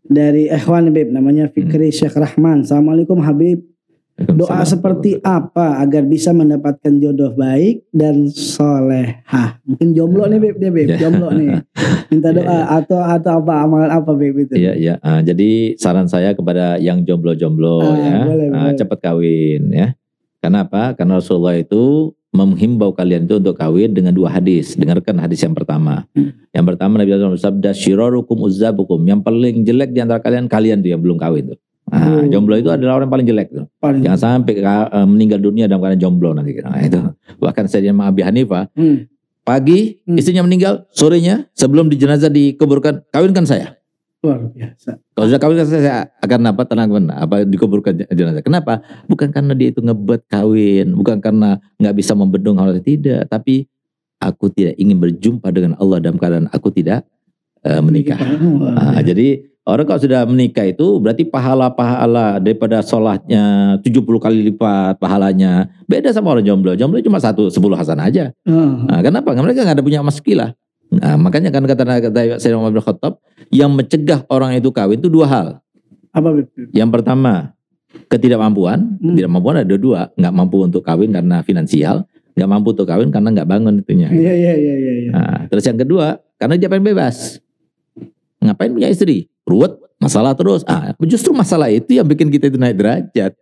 dari Ikhwan Bib namanya Fikri Syekh Rahman. Assalamualaikum Habib. Doa seperti apa agar bisa mendapatkan jodoh baik dan solehah? Mungkin jomblo nih Beb, dia Beb, Ya. jomblo nih. Minta doa Ya, ya. atau atau apa amalan apa Beb itu? Iya, iya. Ah, jadi saran saya kepada yang jomblo-jomblo Ah, ya, boleh, ah, boleh. cepat kawin ya. Karena apa? Karena Rasulullah itu menghimbau kalian itu untuk kawin dengan dua hadis. Dengarkan hadis yang pertama. Hmm. Yang pertama Nabi SAW bersabda, "Syirarukum uzzabukum." Yang paling jelek di antara kalian kalian tuh yang belum kawin tuh. Ah, Oh. jomblo itu adalah orang yang paling jelek tuh. Paling- Jangan sampai eh, meninggal dunia dalam keadaan jomblo nanti. Nah, itu. Bahkan saya Imam Abi Hanifah, Hmm. pagi Hmm. istrinya meninggal, sorenya sebelum di jenazah dikuburkan, kawinkan saya. Luar biasa. Kalau sudah kawin saya akan apa tenang benar apa dikuburkan jenazah. Kenapa? Bukan karena dia itu ngebet kawin, bukan karena nggak bisa membendung hal tidak, tapi aku tidak ingin berjumpa dengan Allah dalam keadaan aku tidak eh, menikah. Wah, Ah, jadi orang kalau sudah menikah itu berarti pahala-pahala daripada sholatnya 70 kali lipat pahalanya. Beda sama orang jomblo. Jomblo cuma satu 10 hasan aja. Ah, Nah, kenapa? Mereka nggak ada punya emas. Nah, makanya kan kata kata Sayyidina Umar bin Khattab yang mencegah orang itu kawin itu dua hal. apa Beb? Yang pertama, ketidakmampuan. Hmm. Ketidakmampuan ada dua, nggak mampu untuk kawin karena finansial, nggak mampu untuk kawin karena nggak bangun itunya. Iya iya iya iya. iya. Nah, terus yang kedua, karena dia pengen bebas. Ngapain punya istri? Ruwet, masalah terus. Ah, justru masalah itu yang bikin kita itu naik derajat.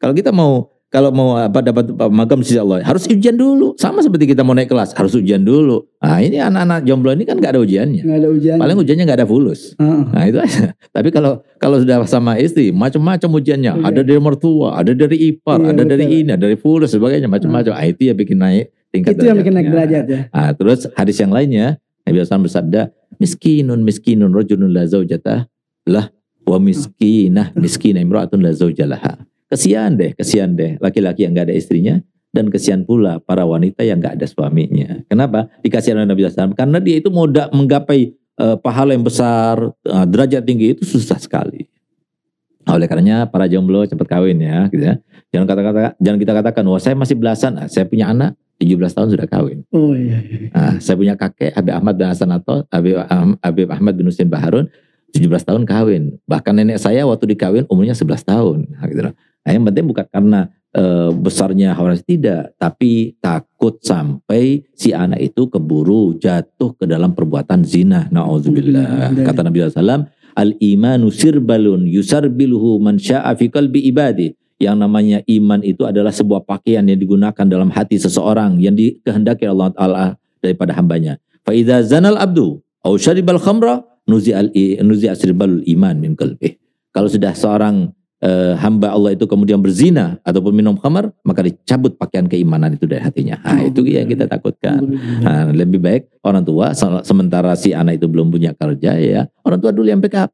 Kalau kita mau kalau mau apa dapat magam sisi Allah harus ujian dulu. Sama seperti kita mau naik kelas harus ujian dulu. Nah ini anak-anak jomblo ini kan nggak ada ujiannya. Nggak ada ujian. Paling ujiannya nggak ada fulus. Ah, Nah itu aja. Tapi kalau kalau sudah sama istri, macam-macam ujiannya. Iya. Ada dari mertua, ada dari ipar, Iya, ada dari betul. ini, ada dari fulus, sebagainya macam-macam. Ah, itu ya bikin naik tingkat itu yang bikin naik derajatnya. derajat ya. Ah, terus hadis yang lainnya Nabi SAW bersabda, miskinun miskinun rojulun la zaujatah lah wa miskinah miskinah imra'atun la zaujalaha. Kesian deh, kesian deh laki-laki yang gak ada istrinya dan kesian pula para wanita yang gak ada suaminya. Kenapa? Dikasih oleh Nabi SAW karena dia itu mau menggapai eh, pahala yang besar, eh, derajat tinggi itu susah sekali. Oleh karenanya para jomblo cepat kawin ya, gitu ya. Jangan kata-kata jangan kita katakan, wah saya masih belasan, Ah, saya punya anak 17 tahun sudah kawin. Oh iya. iya. Nah, saya punya kakek Habib Ahmad bin Hasan Ato, Habib, Habib Ahmad bin Husin Baharun 17 tahun kawin. Bahkan nenek saya waktu dikawin umurnya 11 tahun. Nah, gitu loh. Nah, yang penting bukan karena eh, besarnya hawa nafsu tidak, tapi takut sampai si anak itu keburu jatuh ke dalam perbuatan zina. Nauzubillah. Kata Nabi SAW, al imanu sirbalun yusarbiluhu man sya'a fi qalbi ibadi. Yang namanya iman itu adalah sebuah pakaian yang digunakan dalam hati seseorang yang dikehendaki Allah Taala daripada hambanya. Fa idza zanal abdu au syaribal khamra nuzi al nuzi asribal iman min qalbi. Kalau sudah seorang eh, hamba Allah itu kemudian berzina ataupun minum khamar, maka dicabut pakaian keimanan itu dari hatinya. Nah, itu yang kita takutkan. Nah, lebih baik orang tua se- sementara si anak itu belum punya kerja ya, orang tua dulu yang backup.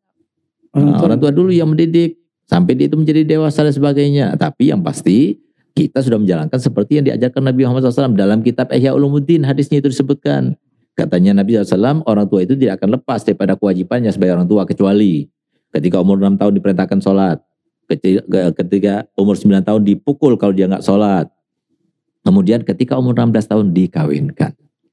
Nah, orang tua dulu yang mendidik sampai dia itu menjadi dewasa dan sebagainya. Tapi yang pasti kita sudah menjalankan seperti yang diajarkan Nabi Muhammad SAW dalam kitab Ihya Ulumuddin hadisnya itu disebutkan. Katanya Nabi SAW orang tua itu tidak akan lepas daripada kewajibannya sebagai orang tua kecuali ketika umur 6 tahun diperintahkan sholat, ketika umur 9 tahun dipukul kalau dia nggak sholat, kemudian ketika umur 16 tahun dikawinkan.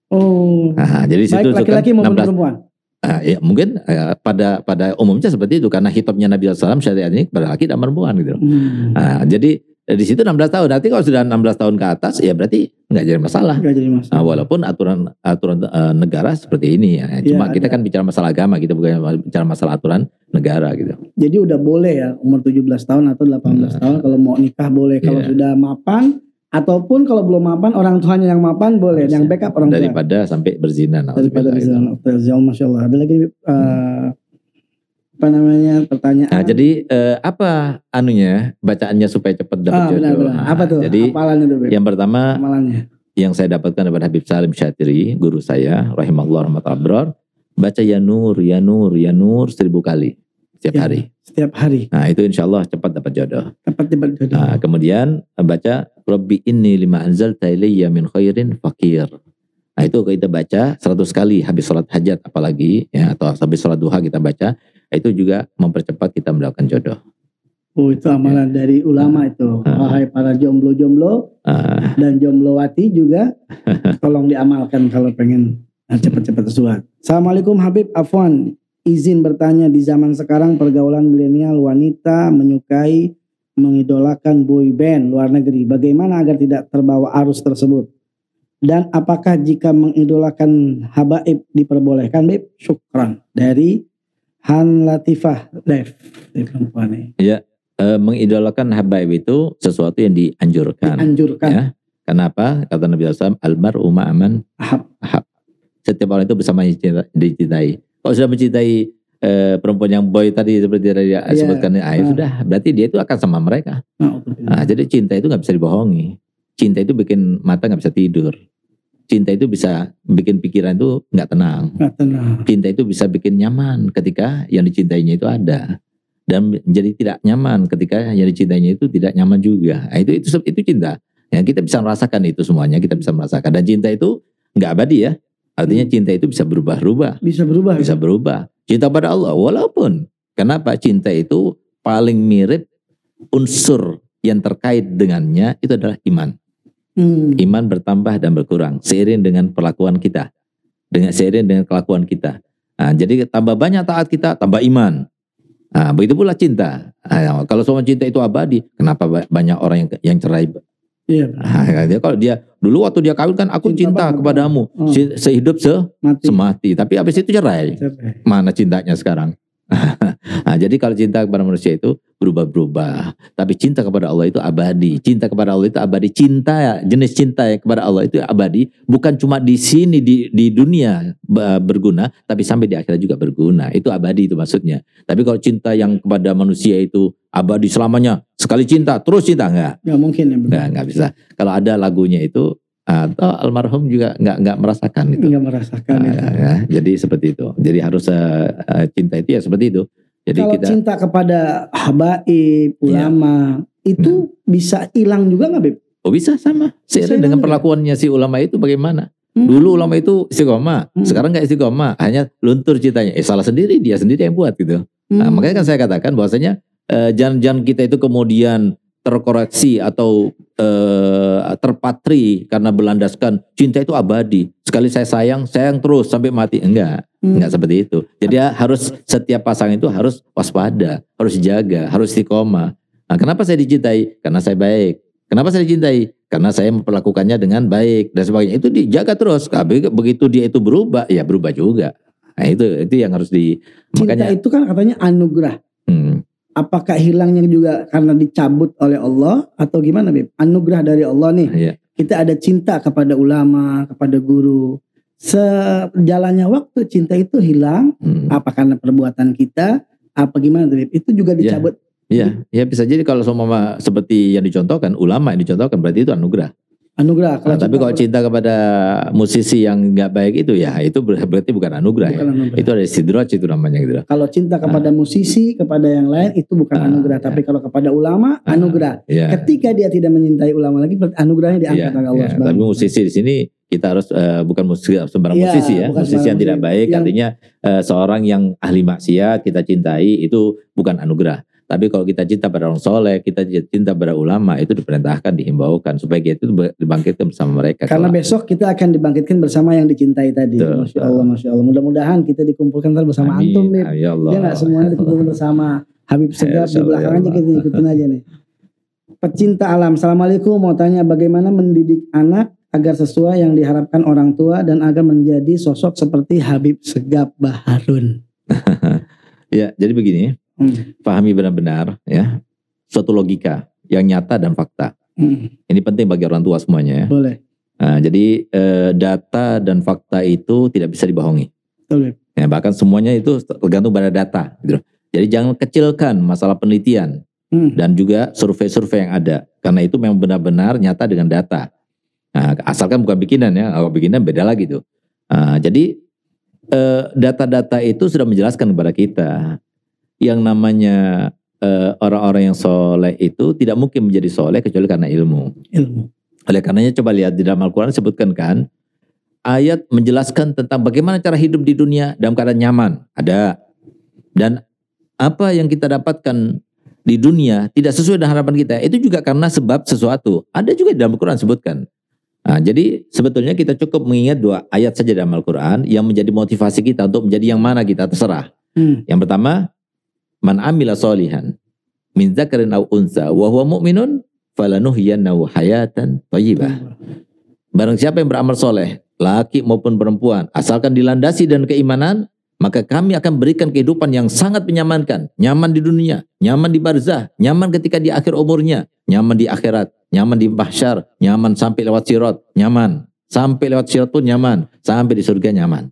Oh. Nah, jadi situ Baik laki-laki kan maupun 16 perempuan. Ah, ya, mungkin eh, pada pada umumnya seperti itu karena hitopnya Nabi SAW syariat ini kepada laki dan perempuan gitu. Hmm. Nah, jadi eh, di situ 16 tahun. Nanti kalau sudah 16 tahun ke atas ya berarti nggak jadi masalah. Nggak jadi masalah. Nah, walaupun aturan aturan eh, negara seperti ini ya. Cuma Iya, kita ada. kan bicara masalah agama, kita bukan bicara masalah aturan negara gitu. Jadi udah boleh ya umur 17 tahun atau 18 Nah. tahun kalau mau nikah boleh. Kalau Iya. sudah mapan ataupun kalau belum mapan orang tuanya yang mapan boleh. Bisa. Yang backup orang tua. Daripada sampai berzina. Daripada nauzubillah, bisa gitu. Masya Allah. Ada lagi eh, apa namanya pertanyaan. Nah, jadi eh, apa anunya bacaannya supaya cepat dapat benar, jodoh? benar. Nah, Apa tuh? Jadi yang pertama Amalannya. yang saya dapatkan daripada Habib Salim Syatiri, guru saya, rahimahullah rahmatullah baca ya nur, ya nur, ya nur seribu kali setiap Ya. hari. Setiap hari. Nah itu insya Allah cepat dapat jodoh. Dapat dapat jodoh. Nah, kemudian baca Rabbi inni lima anzal ilayya min khairin fakir. Nah itu kita baca 100 kali habis sholat hajat apalagi ya atau habis sholat duha kita baca itu juga mempercepat kita mendapatkan jodoh. Oh itu amalan dari ulama itu. Ah. Wahai para jomblo-jomblo Ah, dan jomblowati juga tolong diamalkan kalau pengen cepat-cepat sesuatu. Assalamualaikum Habib Afwan. Izin bertanya di zaman sekarang pergaulan milenial wanita menyukai mengidolakan boy band luar negeri. Bagaimana agar tidak terbawa arus tersebut? Dan apakah jika mengidolakan habaib diperbolehkan, Beb? Syukran. Dari Han Latifah Dev. Di perempuan ini. Ya, eh, mengidolakan habaib itu sesuatu yang dianjurkan. Dianjurkan. Ya. Kenapa? Kata Nabi SAW, almar umma aman Ahab. ahab. Setiap orang itu bersama dicintai. Kalau sudah mencintai eh, perempuan yang boy tadi seperti tadi dia Iya. sebutkan, ah, ya Ah. sudah, berarti dia itu akan sama mereka. Nah, jadi cinta itu nggak bisa dibohongi. Cinta itu bikin mata nggak bisa tidur. Cinta itu bisa bikin pikiran itu nggak tenang. Nggak tenang. Cinta itu bisa bikin nyaman ketika yang dicintainya itu ada dan menjadi tidak nyaman ketika yang dicintainya itu tidak nyaman juga. Nah, itu itu itu cinta. Ya, kita bisa merasakan itu semuanya, kita bisa merasakan dan cinta itu nggak abadi ya. Artinya cinta itu bisa berubah-ubah, Bisa berubah. bisa berubah. Cinta pada Allah walaupun kenapa cinta itu paling mirip unsur yang terkait dengannya itu adalah iman. Hmm. Iman bertambah dan berkurang seiring dengan perlakuan kita. Dengan seiring dengan kelakuan kita. Nah, jadi tambah banyak taat kita, tambah iman. Nah, begitu pula cinta. Nah, kalau semua cinta itu abadi, kenapa ba- banyak orang yang yang cerai? Iya. Nah, dia kalau dia dulu waktu dia kawin kan aku Cinta cinta, kepadamu Oh. Se- sehidup se Mati. semati. Tapi habis itu cerai. Cerai. Mana cintanya sekarang? nah, jadi kalau cinta kepada manusia itu berubah-berubah. Tapi cinta kepada Allah itu abadi. Cinta kepada Allah itu abadi. Cinta, jenis cinta yang kepada Allah itu abadi. Bukan cuma di sini, di, di dunia berguna. Tapi sampai di akhirat juga berguna. Itu abadi itu maksudnya. Tapi kalau cinta yang kepada manusia itu abadi selamanya. Sekali cinta, terus cinta. Enggak. Nggak mungkin ya. Enggak, enggak bisa. Kalau ada lagunya itu, atau almarhum juga enggak, enggak merasakan itu. Nggak merasakan Nah, itu. ya, jadi seperti itu. Jadi harus eh, cinta itu ya seperti itu. Jadi Kalau kita cinta kepada habaib, ulama, itu bisa hilang juga nggak, Beb? oh bisa sama. Seiring Bisa dengan perlakuannya si ulama itu bagaimana? Hmm. Dulu ulama itu istiqomah, Hmm. sekarang nggak istiqomah, hanya luntur cintanya. Eh salah sendiri dia sendiri yang buat gitu. Nah, Hmm. makanya kan saya katakan bahwasanya eh, jangan-jangan kita itu kemudian terkoreksi atau eh, terpatri karena berlandaskan cinta itu abadi. Sekali saya sayang, sayang terus sampai mati. Enggak. Hmm. Enggak seperti itu. Jadi ya harus setiap pasangan itu harus waspada, harus jaga, harus istiqomah. Nah, kenapa saya dicintai? Karena saya baik. Kenapa saya dicintai? Karena saya memperlakukannya dengan baik dan sebagainya. Itu dijaga terus. Tapi begitu dia itu berubah, ya berubah juga. Nah, itu itu yang harus di Cinta makanya itu kan katanya anugerah. hmm, Apakah hilangnya juga karena dicabut oleh Allah atau gimana, Beb? Anugerah dari Allah nih. Iya. Kita ada cinta kepada ulama, kepada guru. Sejalannya waktu cinta itu hilang, hmm. apa karena perbuatan kita, apa gimana, tuh, Beb? Itu juga Iya. dicabut. Ya, ya bisa jadi kalau semua seperti yang dicontohkan ulama yang dicontohkan berarti itu anugerah. Anugerah. Nah, tapi kalau cinta kepada musisi yang nggak baik itu ya itu ber- berarti bukan anugerah bukan ya. anugerah. Itu ada sidraj itu namanya gitu. Kalau cinta kepada musisi, kepada yang lain itu bukan Ah, anugerah. ya. Tapi kalau kepada ulama, Ah, anugerah. Ya. Ketika dia tidak mencintai ulama lagi, anugerahnya diangkat Iya, oleh Allah. Subhanahu Tapi musisi di sini kita harus eh, bukan musisi sembarang Iya, musisi ya, musisi yang sembarang tidak baik Yang- artinya eh, seorang yang ahli maksiat kita cintai itu bukan anugerah. Tapi kalau kita cinta pada orang soleh, kita cinta pada ulama itu diperintahkan, dihimbaukan supaya kita itu dibangkitkan bersama mereka. Karena Kalau- besok kita akan dibangkitkan bersama yang dicintai tadi. Betul, Masya Allah, Masya Allah. Mudah-mudahan kita dikumpulkan bersama Amin. antum, Beb. Ya Allah. Ya nggak semuanya dikumpulkan bersama Habib Segaf di Insya Allah, belakang ya aja kita ikutin aja nih. Pecinta alam. Assalamualaikum. Mau tanya bagaimana mendidik anak agar sesuai yang diharapkan orang tua dan agar menjadi sosok seperti Habib Segaf Baharun. Ya, jadi begini, Hmm. pahami benar-benar ya suatu logika yang nyata dan fakta. Hmm, Ini penting bagi orang tua semuanya ya. boleh. Nah, jadi eh, data dan fakta itu tidak bisa dibohongi. Beb. Ya, bahkan semuanya itu tergantung pada data. Gitu. Jadi jangan kecilkan masalah penelitian Hmm. dan juga survei-survei yang ada, karena itu memang benar-benar nyata dengan data. Nah, asalkan bukan bikinan ya, kalau bikinan beda lagi tuh. Nah, jadi eh, data-data itu sudah menjelaskan kepada kita yang namanya eh, orang-orang yang soleh itu tidak mungkin menjadi soleh kecuali karena ilmu. Ilmu. Oleh karenanya coba lihat di dalam Al-Quran disebutkan kan ayat menjelaskan tentang bagaimana cara hidup di dunia dalam keadaan nyaman ada dan apa yang kita dapatkan di dunia tidak sesuai dengan harapan kita itu juga karena sebab sesuatu ada juga di dalam Al-Quran disebutkan nah, jadi sebetulnya kita cukup mengingat dua ayat saja dalam Al-Quran yang menjadi motivasi kita untuk menjadi yang mana kita terserah Hmm. yang pertama man amila solihan min zakarin aw unsa wa huwa mu'minun falanuhyiyannahu hayatan thayyibah. Barang siapa yang beramal soleh, laki maupun perempuan, asalkan dilandasi dan keimanan, maka kami akan berikan kehidupan yang sangat menyamankan, nyaman di dunia, nyaman di barzah, nyaman ketika di akhir umurnya, nyaman di akhirat, nyaman di mahsyar, nyaman sampai lewat sirot, nyaman, sampai lewat sirot pun nyaman, sampai di surga nyaman.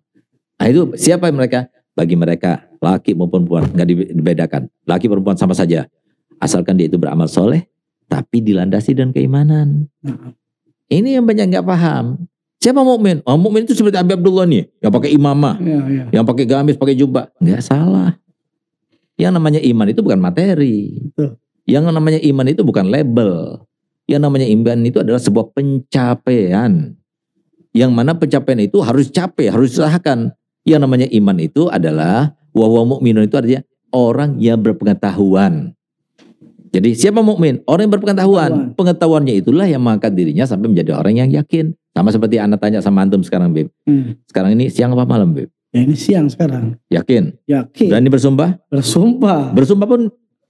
Nah itu siapa mereka? Bagi mereka laki maupun perempuan nggak dibedakan, laki perempuan sama saja, asalkan dia itu beramal soleh, tapi dilandasi dan keimanan. Ini yang banyak nggak paham. Siapa mukmin? Oh, mukmin itu seperti Abi Abdullah nih, yang pakai imamah, Ya, ya. yang pakai gamis, pakai jubah. Nggak salah. Yang namanya iman itu bukan materi. Betul. Yang namanya iman itu bukan label. Yang namanya iman itu adalah sebuah pencapaian. Yang mana pencapaian itu harus capek, harus diusahakan. Yang namanya iman itu adalah wahwa mukminun itu artinya orang yang berpengetahuan. Jadi siapa mukmin? Orang yang berpengetahuan. Pengetahuan. Pengetahuannya itulah yang mengangkat dirinya sampai menjadi orang yang yakin. Sama seperti anak tanya sama antum sekarang, Beb. Hmm. Sekarang ini siang apa malam, Beb? Ya ini siang sekarang. Yakin? Yakin. Berani bersumpah? Bersumpah. Bersumpah pun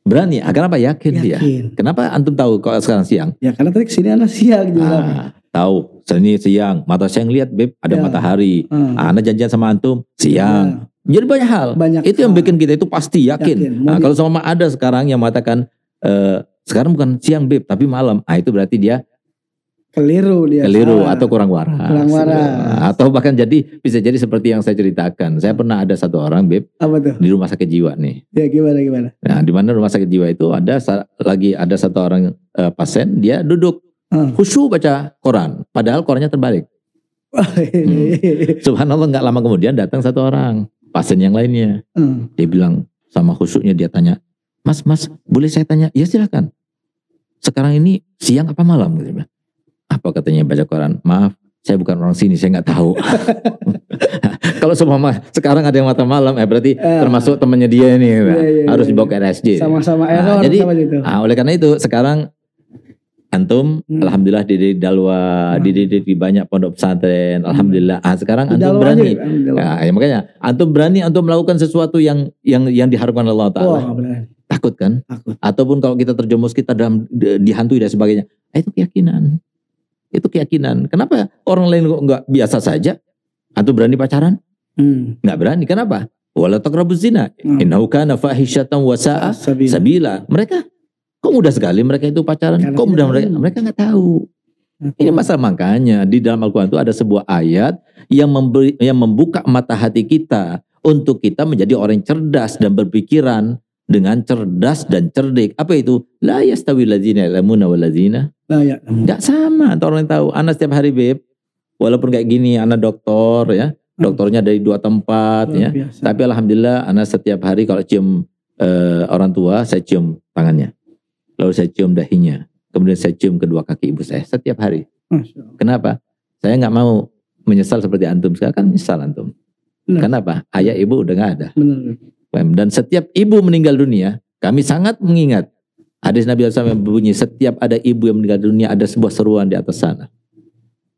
berani. Ah, Kenapa yakin dia? Yakin. Kenapa antum tahu kalau sekarang siang? Ya karena tadi ke sini anak siang juga. Ah, tahu. Seni siang. Mata saya ngeliat, Beb, ada Ya. matahari. Hmm. Ah, Anak janjian sama antum siang. Jadi banyak hal. Banyak itu yang hal. bikin kita itu pasti yakin. Yakin. Nah, kalau sama ada sekarang yang mengatakan eh, sekarang bukan siang, Beb, tapi malam. Ah, itu berarti dia keliru dia. keliru salah. atau kurang waras. Kurang waras. Atau bahkan jadi bisa jadi seperti yang saya ceritakan. Saya pernah ada satu orang, Beb, apa tuh? di rumah sakit jiwa nih. Ya gimana gimana? Nah, di mana rumah sakit jiwa itu ada lagi ada satu orang eh, pasien dia duduk Hmm. khusyuk baca Quran, padahal Qurannya terbalik. Subhanallah nggak lama kemudian datang satu orang pasien yang lainnya. Hmm. Dia bilang sama khusyuknya dia tanya, Mas, Mas, boleh saya tanya? Ya silakan. Sekarang ini siang apa malam? Apa katanya baca Quran? Maaf, saya bukan orang sini, saya nggak tahu. Kalau semua sekarang ada yang mata malam, eh berarti Eh. termasuk temannya dia ini, Iya, iya, harus iya, dibawa iya. ke RSJ. Sama-sama Nah, error jadi- sama itu. Ah, oleh karena itu sekarang antum Hmm. alhamdulillah dididik dalwa, Hmm. dididik di banyak pondok pesantren, alhamdulillah. Ah, sekarang antum dalam berani. aja. Nah, ya makanya antum berani antum melakukan sesuatu yang yang yang diharapkan Allah taala. Benar. Takut kan? Takut. Ataupun kalau kita terjemus kita dalam di- dihantui dan sebagainya. Ah, itu keyakinan. Itu keyakinan. Kenapa orang lain kok nggak biasa saja? Antum berani pacaran? Hmm. Nggak berani. Kenapa? Wala taqrabuz zina. Hmm. Innahu kana fahisyatan wa sa'a Sabila. sabila. Mereka kok mudah sekali mereka itu pacaran. Karena kok mudah mereka tahu. mereka nggak tahu. Ini masalah makanya di dalam Al-Quran itu ada sebuah ayat yang memberi, yang membuka mata hati kita untuk kita menjadi orang yang cerdas dan berpikiran dengan cerdas dan cerdik. Apa itu? La yastawi lazina ya'lamuna wal lazina. Ya. Enggak sama orang yang tahu. Anak setiap hari beb, walaupun kayak gini anak dokter ya, dokternya dari dua tempat ya. Biasa. Tapi alhamdulillah anak setiap hari kalau cium eh, orang tua, saya cium tangannya. Lalu saya cium dahinya. Kemudian saya cium kedua kaki ibu saya setiap hari. Kenapa? Saya nggak mau menyesal seperti antum. Sekarang kan menyesal antum. Benar. Kenapa? Ayah ibu udah nggak ada. Benar. Dan setiap ibu meninggal dunia, kami sangat mengingat. Hadis Nabi SAW yang berbunyi, setiap ada ibu yang meninggal dunia, ada sebuah seruan di atas sana.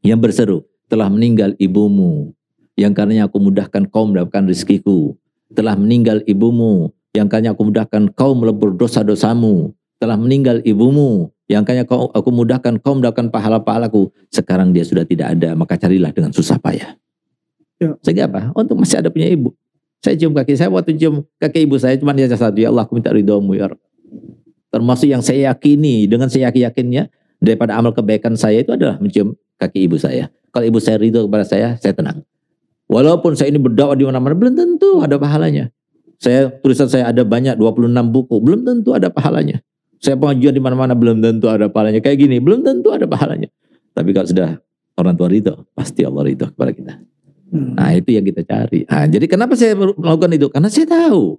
Yang berseru, telah meninggal ibumu, yang karenanya aku mudahkan kau mendapatkan rezekiku. Telah meninggal ibumu, yang karenanya aku mudahkan kau melebur dosa-dosamu. Telah meninggal ibumu, yang karenanya kau, aku mudahkan kau mendapatkan pahala-pahalaku. Sekarang dia sudah tidak ada, maka carilah dengan susah payah. Ya. Sehingga apa? Untuk masih ada punya ibu. Saya cium kaki saya waktu cium kaki ibu saya cuma dia satu ya Allah aku minta ridhomu ya. Termasuk yang saya yakini dengan saya yakin yakinnya daripada amal kebaikan saya itu adalah mencium kaki ibu saya. Kalau ibu saya ridho kepada saya, saya tenang. Walaupun saya ini berdakwah di mana-mana belum tentu ada pahalanya. Saya tulisan saya ada banyak 26 buku, belum tentu ada pahalanya. Saya pengajuan di mana-mana belum tentu ada pahalanya. Kayak gini, belum tentu ada pahalanya. Tapi kalau sudah orang tua ridho, pasti Allah ridho kepada kita. Hmm. Nah itu yang kita cari. Nah, jadi kenapa saya melakukan itu? Karena saya tahu.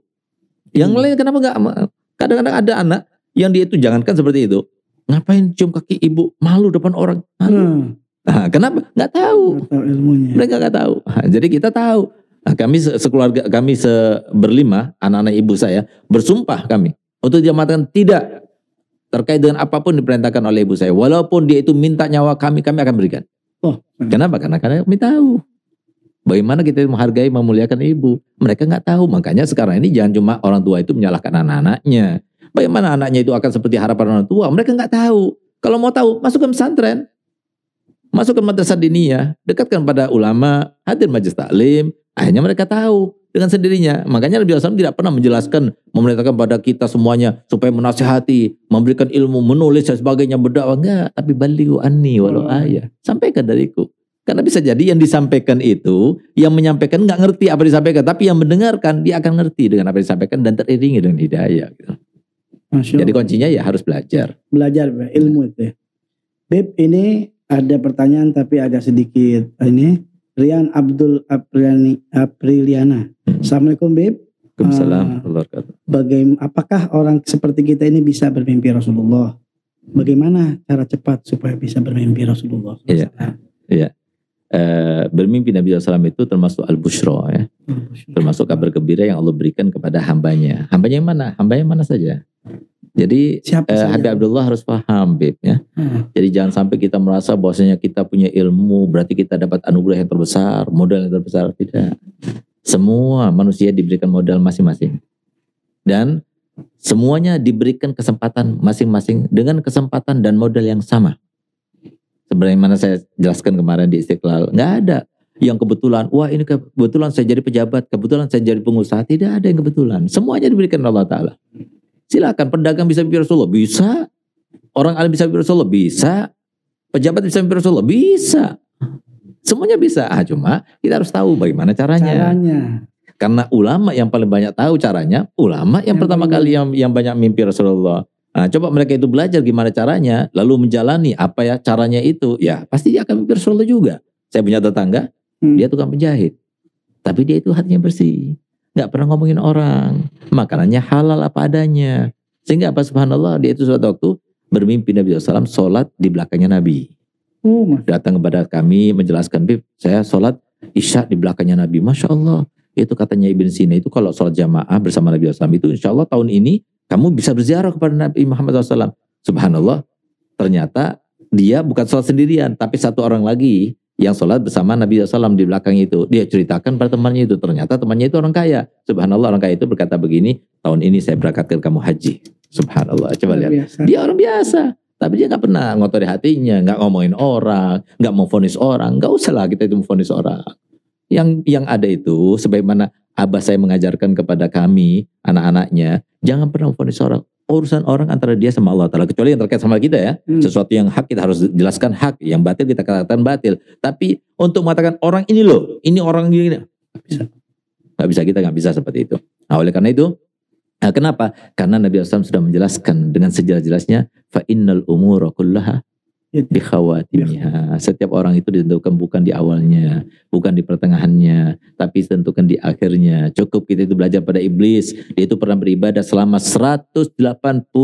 Yang Hmm. lain kenapa nggak? Kadang-kadang ada anak yang dia itu jangankan seperti itu. Ngapain cium kaki ibu malu depan orang? Malu. Hmm. Nah, kenapa? Nggak tahu. Nggak tahu ilmunya. Mereka nggak tahu. Nah, jadi kita tahu. Nah, kami se- sekeluarga kami seberlima anak-anak ibu saya bersumpah kami untuk dia mengatakan tidak terkait dengan apa pun diperintahkan oleh ibu saya. Walaupun dia itu minta nyawa kami, kami akan berikan. Oh, Kenapa? Karena karena kami tahu. Bagaimana kita menghargai, memuliakan ibu. Mereka nggak tahu. Makanya sekarang ini jangan cuma orang tua itu menyalahkan anak-anaknya. Bagaimana anaknya itu akan seperti harapan orang tua? Mereka nggak tahu. Kalau mau tahu, masuk ke pesantren. Masuk ke madrasah diniyah, dekatkan pada ulama, hadir majlis taklim, akhirnya mereka tahu dengan sendirinya. Makanya Nabi SAW tidak pernah menjelaskan, memerintahkan pada kita semuanya supaya menasihati, memberikan ilmu, menulis dan sebagainya, berdakwah. Enggak, tapi baliu anni walau ayah. Sampaikan dariku. Karena bisa jadi yang disampaikan itu, yang menyampaikan nggak ngerti apa disampaikan, tapi yang mendengarkan dia akan ngerti dengan apa disampaikan dan teriringi dengan hidayah. Gitu. Jadi kuncinya ya harus belajar. Belajar ilmu itu. Ya. Beb ini ada pertanyaan tapi agak sedikit ini Rian Abdul Apriliani, Apriliana. Assalamualaikum Bib. Waalaikumsalam. Uh, bagaimana apakah orang seperti kita ini bisa bermimpi Rasulullah? Bagaimana cara cepat supaya bisa bermimpi Rasulullah? Iya. Iya. Uh, bermimpi Nabi SAW itu termasuk al-bushro ya. Termasuk kabar gembira yang Allah berikan kepada hambanya. Hambanya yang mana? Hambanya yang mana saja. Jadi Siapa eh, Habib Abdullah harus paham, Bib ya. Hmm. Jadi jangan sampai kita merasa bahwasanya kita punya ilmu berarti kita dapat anugerah yang terbesar, modal yang terbesar tidak. Semua manusia diberikan modal masing-masing. Dan semuanya diberikan kesempatan masing-masing dengan kesempatan dan modal yang sama. Sebenarnya mana saya jelaskan kemarin di Istiqlal, nggak ada yang kebetulan, wah ini kebetulan saya jadi pejabat, kebetulan saya jadi pengusaha, tidak ada yang kebetulan. Semuanya diberikan Allah Ta'ala. Silakan pedagang bisa mimpi Rasulullah, bisa. Orang alim bisa mimpi Rasulullah, bisa. Pejabat bisa mimpi Rasulullah, bisa. Semuanya bisa. Ah, cuma kita harus tahu bagaimana caranya. Caranya. Karena ulama yang paling banyak tahu caranya, ulama yang, yang pertama benar. kali yang yang banyak mimpi Rasulullah. Nah, coba mereka itu belajar gimana caranya, lalu menjalani apa ya caranya itu, ya pasti dia akan mimpi Rasulullah juga. Saya punya tetangga, hmm. dia tukang penjahit, tapi dia itu hatinya bersih nggak pernah ngomongin orang, makanannya halal apa adanya. Sehingga apa subhanallah dia itu suatu waktu bermimpi Nabi SAW sholat di belakangnya Nabi. Oh, Datang kepada kami menjelaskan, Bib, saya sholat isya di belakangnya Nabi. Masya Allah. Itu katanya Ibn Sina itu kalau sholat jamaah bersama Nabi SAW itu insya Allah tahun ini kamu bisa berziarah kepada Nabi Muhammad SAW. Subhanallah. Ternyata dia bukan sholat sendirian, tapi satu orang lagi yang sholat bersama Nabi SAW di belakang itu. Dia ceritakan pada temannya itu. Ternyata temannya itu orang kaya. Subhanallah orang kaya itu berkata begini, tahun ini saya berangkatkan kamu haji. Subhanallah. Coba lihat. Biasa. Dia orang biasa. Tapi dia nggak pernah ngotori hatinya, nggak ngomongin orang, nggak mau fonis orang. Nggak usah lah kita itu mau fonis orang. Yang yang ada itu, sebagaimana abah saya mengajarkan kepada kami, anak-anaknya, jangan pernah fonis orang urusan orang antara dia sama Allah Taala kecuali yang terkait sama kita ya. Hmm. sesuatu yang hak kita harus jelaskan hak yang batil kita katakan batil. Tapi untuk mengatakan orang ini loh ini orang ini nggak bisa. Nggak bisa kita nggak bisa seperti itu. Nah oleh karena itu nah kenapa? Karena Nabi Muhammad sudah menjelaskan dengan sejelas-jelasnya fa innal umura kullaha bikhawatimiha. Setiap orang itu ditentukan bukan di awalnya, bukan di pertengahannya, tapi ditentukan di akhirnya. Cukup kita itu belajar pada iblis. Dia itu pernah beribadah selama 184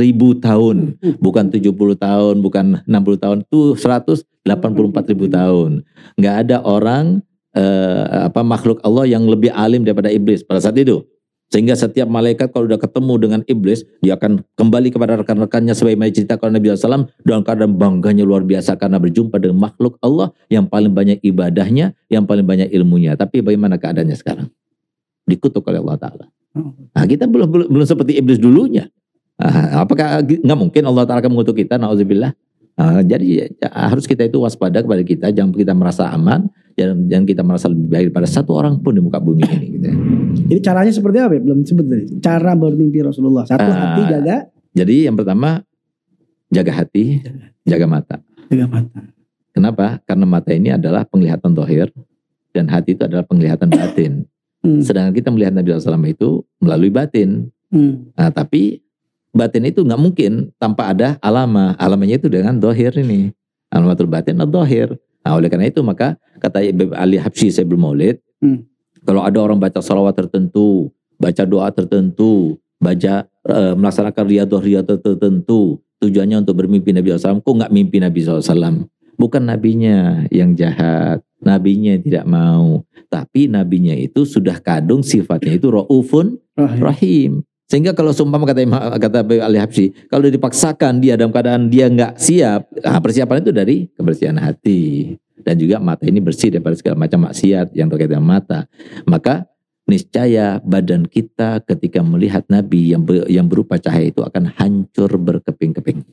ribu tahun. Bukan 70 tahun, bukan 60 tahun. Itu 184 ribu tahun. Nggak ada orang eh, apa makhluk Allah yang lebih alim daripada iblis pada saat itu. Sehingga setiap malaikat kalau sudah ketemu dengan iblis, dia akan kembali kepada rekan-rekannya sebagaimana kalau Nabi SAW dalam keadaan bangganya luar biasa karena berjumpa dengan makhluk Allah yang paling banyak ibadahnya, yang paling banyak ilmunya. Tapi bagaimana keadaannya sekarang? Dikutuk oleh Allah Ta'ala. Nah, kita belum, belum, belum seperti iblis dulunya. Nah, apakah nggak mungkin Allah Ta'ala akan mengutuk kita? Nauzubillah. Nah, jadi ya, harus kita itu waspada kepada kita, jangan kita merasa aman, jangan, jangan kita merasa lebih baik daripada satu orang pun di muka bumi ini. Gitu ya. Jadi caranya seperti apa? Belum disebut tadi. Cara bermimpi Rasulullah. Satu uh, hati jaga. Jadi yang pertama jaga hati, jaga mata. Jaga mata. Kenapa? Karena mata ini adalah penglihatan tohir dan hati itu adalah penglihatan batin. Hmm. Sedangkan kita melihat Nabi SAW itu melalui batin. Hmm. Nah, tapi batin itu nggak mungkin tanpa ada alama. Alamanya itu dengan dohir ini. Alamatul batin adalah dohir. Nah oleh karena itu maka kata Ali Habsyi saya belum maulid. Hmm. Kalau ada orang baca salawat tertentu, baca doa tertentu, baca e, melaksanakan riadah-riadah tertentu, tujuannya untuk bermimpi Nabi SAW, kok nggak mimpi Nabi SAW? Bukan nabinya yang jahat, nabinya tidak mau, tapi nabinya itu sudah kadung sifatnya itu raufun rahim. rahim. Sehingga kalau sumpah kata kata Ali Habsyi, kalau dipaksakan dia dalam keadaan dia nggak siap, nah persiapan itu dari kebersihan hati dan juga mata ini bersih daripada segala macam maksiat yang terkait dengan mata. Maka niscaya badan kita ketika melihat Nabi yang ber- yang berupa cahaya itu akan hancur berkeping-keping.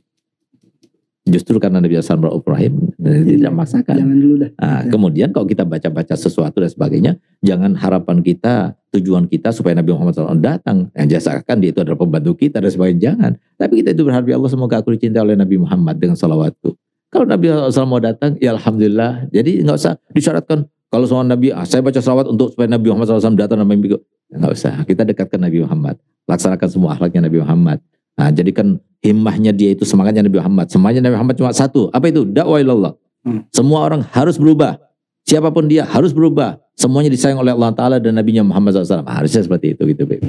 Justru karena Nabi SAW berlaku rahim, tidak. Jangan dulu dah. Nah, Ya. kemudian kalau kita baca-baca sesuatu dan sebagainya, jangan harapan kita, tujuan kita supaya Nabi Muhammad SAW datang. Yang jasakan dia itu adalah pembantu kita dan sebagainya. Jangan. Tapi kita itu berharap ya Allah semoga aku dicintai oleh Nabi Muhammad dengan salawatku. Kalau Nabi SAW mau datang, ya Alhamdulillah. Jadi nggak usah disyaratkan. Kalau semua Nabi, ah, saya baca salawat untuk supaya Nabi Muhammad SAW datang dan mimpiku. Nggak usah. Kita dekatkan Nabi Muhammad. Laksanakan semua akhlaknya Nabi Muhammad. Nah, jadikan himmahnya dia itu semangatnya Nabi Muhammad. Semangatnya Nabi Muhammad cuma satu. Apa itu? Dakwah ilallah. Hmm. Semua orang harus berubah. Siapa pun dia harus berubah. Semuanya disayang oleh Allah Ta'ala dan Nabi Muhammad SAW. Harusnya seperti itu gitu. Beb.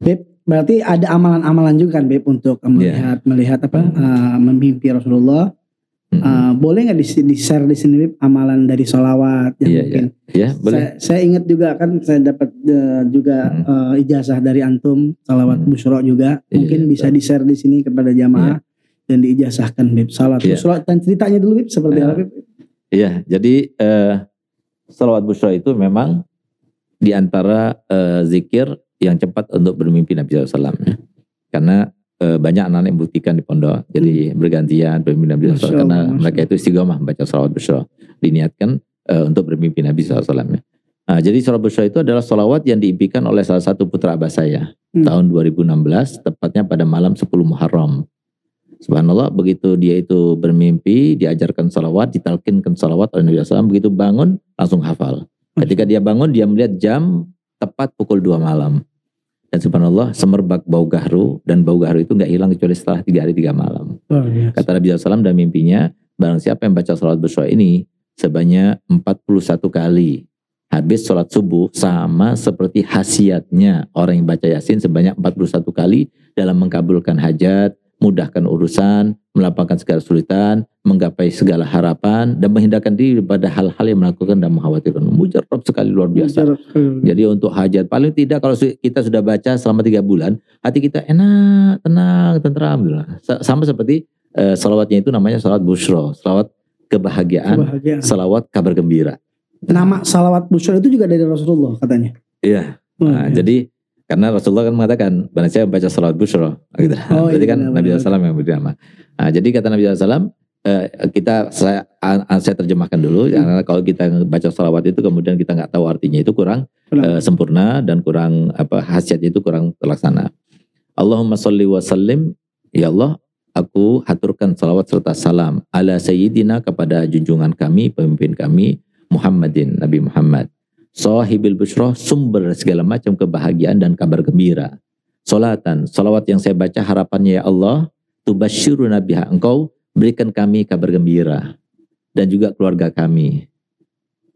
Beb, berarti ada amalan-amalan juga kan Beb untuk Iya. melihat melihat apa eh, memimpi Rasulullah. Mm-mm. Eh, boleh nggak di, di share di sini Beb amalan dari sholawat yang Iya, mungkin ya boleh. Saya, saya ingat juga kan saya dapat eh, juga Hmm. eh, ijazah dari antum salawat Hmm. busro juga Iya, mungkin iya, bisa di share di sini kepada jamaah dan diijazahkan Beb salat Iya. busro dan ceritanya dulu Beb seperti Iya. apa Beb? Iya, jadi eh, salawat busra itu memang di antara eh, zikir yang cepat untuk bermimpi Nabi SAW. ya. Karena eh, banyak anak-anak yang buktikan di pondok. Jadi bergantian bermimpi Nabi Masya SAW. Karena mereka itu istiqomah membaca salawat busra. Diniatkan eh, untuk bermimpi Nabi SAW. ya. Nah, jadi salawat busra itu adalah salawat yang diimpikan oleh salah satu putra abah saya. Hmm. Tahun 2016, tepatnya pada malam 10 Muharram. Subhanallah, begitu dia itu bermimpi, diajarkan salawat, ditalkinkan salawat oleh Nabi SAW, begitu bangun, langsung hafal. Ketika dia bangun, dia melihat jam tepat pukul 2 malam. Dan subhanallah, semerbak bau gahru, dan bau gahru itu nggak hilang kecuali setelah tiga hari tiga malam. Kata Nabi SAW dalam mimpinya, barang siapa yang baca salawat bersua ini, sebanyak 41 kali. Habis sholat subuh sama seperti khasiatnya orang yang baca yasin sebanyak 41 kali dalam mengkabulkan hajat, mudahkan urusan, melapangkan segala kesulitan, menggapai segala harapan, dan menghindarkan diri pada hal-hal yang melakukan dan mengkhawatirkan. Mujarab sekali luar biasa. Sekali. Jadi untuk hajat paling tidak kalau kita sudah baca selama tiga bulan, hati kita enak, tenang, gitu. Sa- Sama seperti eh, salawatnya itu namanya salawat bushro, salawat kebahagiaan, Kebahagiaan. salawat kabar gembira. Nama salawat busro itu juga dari Rasulullah katanya. Iya. Luar Nah, biasa. jadi karena Rasulullah kan mengatakan, barang saya baca salawat bushro, gitu. Oh, Berarti iya, kan benar, Nabi. SAW yang beri nama. Nah, jadi kata Nabi SAW, eh, kita saya saya terjemahkan dulu, Hmm. karena kalau kita baca salawat itu kemudian kita nggak tahu artinya itu kurang eh, sempurna dan kurang apa khasiatnya itu kurang terlaksana. Allahumma salli wa sallim ya Allah aku haturkan salawat serta salam ala sayyidina kepada junjungan kami pemimpin kami Muhammadin Nabi Muhammad sahibil busyroh sumber segala macam kebahagiaan dan kabar gembira. Solatan salawat yang saya baca harapannya ya Allah tubasyiruna biha engkau berikan kami kabar gembira. Dan juga keluarga kami.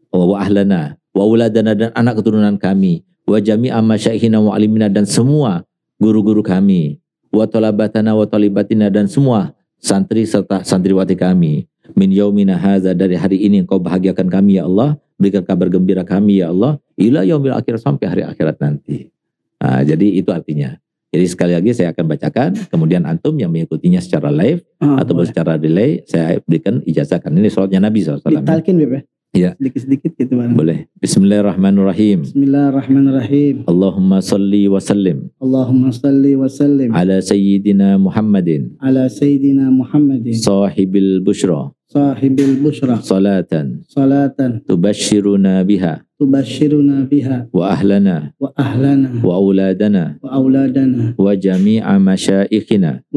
Wa ahlana wa uladana dan anak keturunan kami. Wa jami'a masyaikhina wa alimina dan semua guru-guru kami. Wa talabatana wa talibatina dan semua santri serta santriwati kami min yaumina haza dari hari ini engkau bahagiakan kami ya Allah. Berikan kabar gembira kami ya Allah ila yaumil akhir sampai hari akhirat nanti. Nah, jadi itu artinya. Jadi sekali lagi saya akan bacakan kemudian antum yang mengikutinya secara live Ah, atau boleh. secara delay saya berikan ijazah. Kan ini sholatnya Nabi SAW Ditalkin Beb ya? Sedikit-sedikit gitu Bang. boleh Bismillahirrahmanirrahim Bismillahirrahmanirrahim. Allahumma salli wa sallim Allahumma salli wa sallim ala sayyidina Muhammadin ala sayyidina Muhammadin sahibil bushra sahibil bushra salatan salatan tubashiruna biha tubashiruna biha wa ahlana wa ahlana wa auladana wa auladana wa jami'a masyaikhina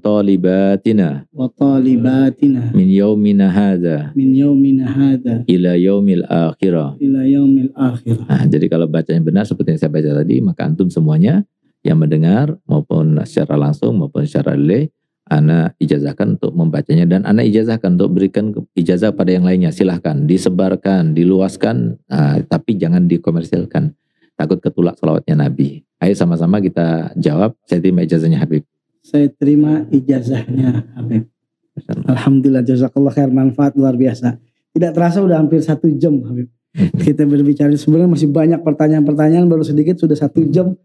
talibatina wa talibatina min yaumina hadha min yaumina hadha ila yaumil akhirah ila yaumil akhir. Nah, jadi kalau bacanya benar seperti yang saya baca tadi, maka antum semuanya yang mendengar maupun secara langsung maupun secara relay, ana ijazahkan untuk membacanya dan ana ijazahkan untuk berikan ijazah pada yang lainnya. Silahkan disebarkan, diluaskan, nah, tapi jangan dikomersilkan. Takut ketulak salawatnya Nabi. Ayo sama-sama kita jawab. Saya terima ijazahnya Habib. Saya terima ijazahnya Habib. Alhamdulillah jazakallah khair manfaat luar biasa. Tidak terasa udah hampir satu jam Habib. Kita berbicara sebenarnya masih banyak pertanyaan-pertanyaan baru sedikit sudah satu jam.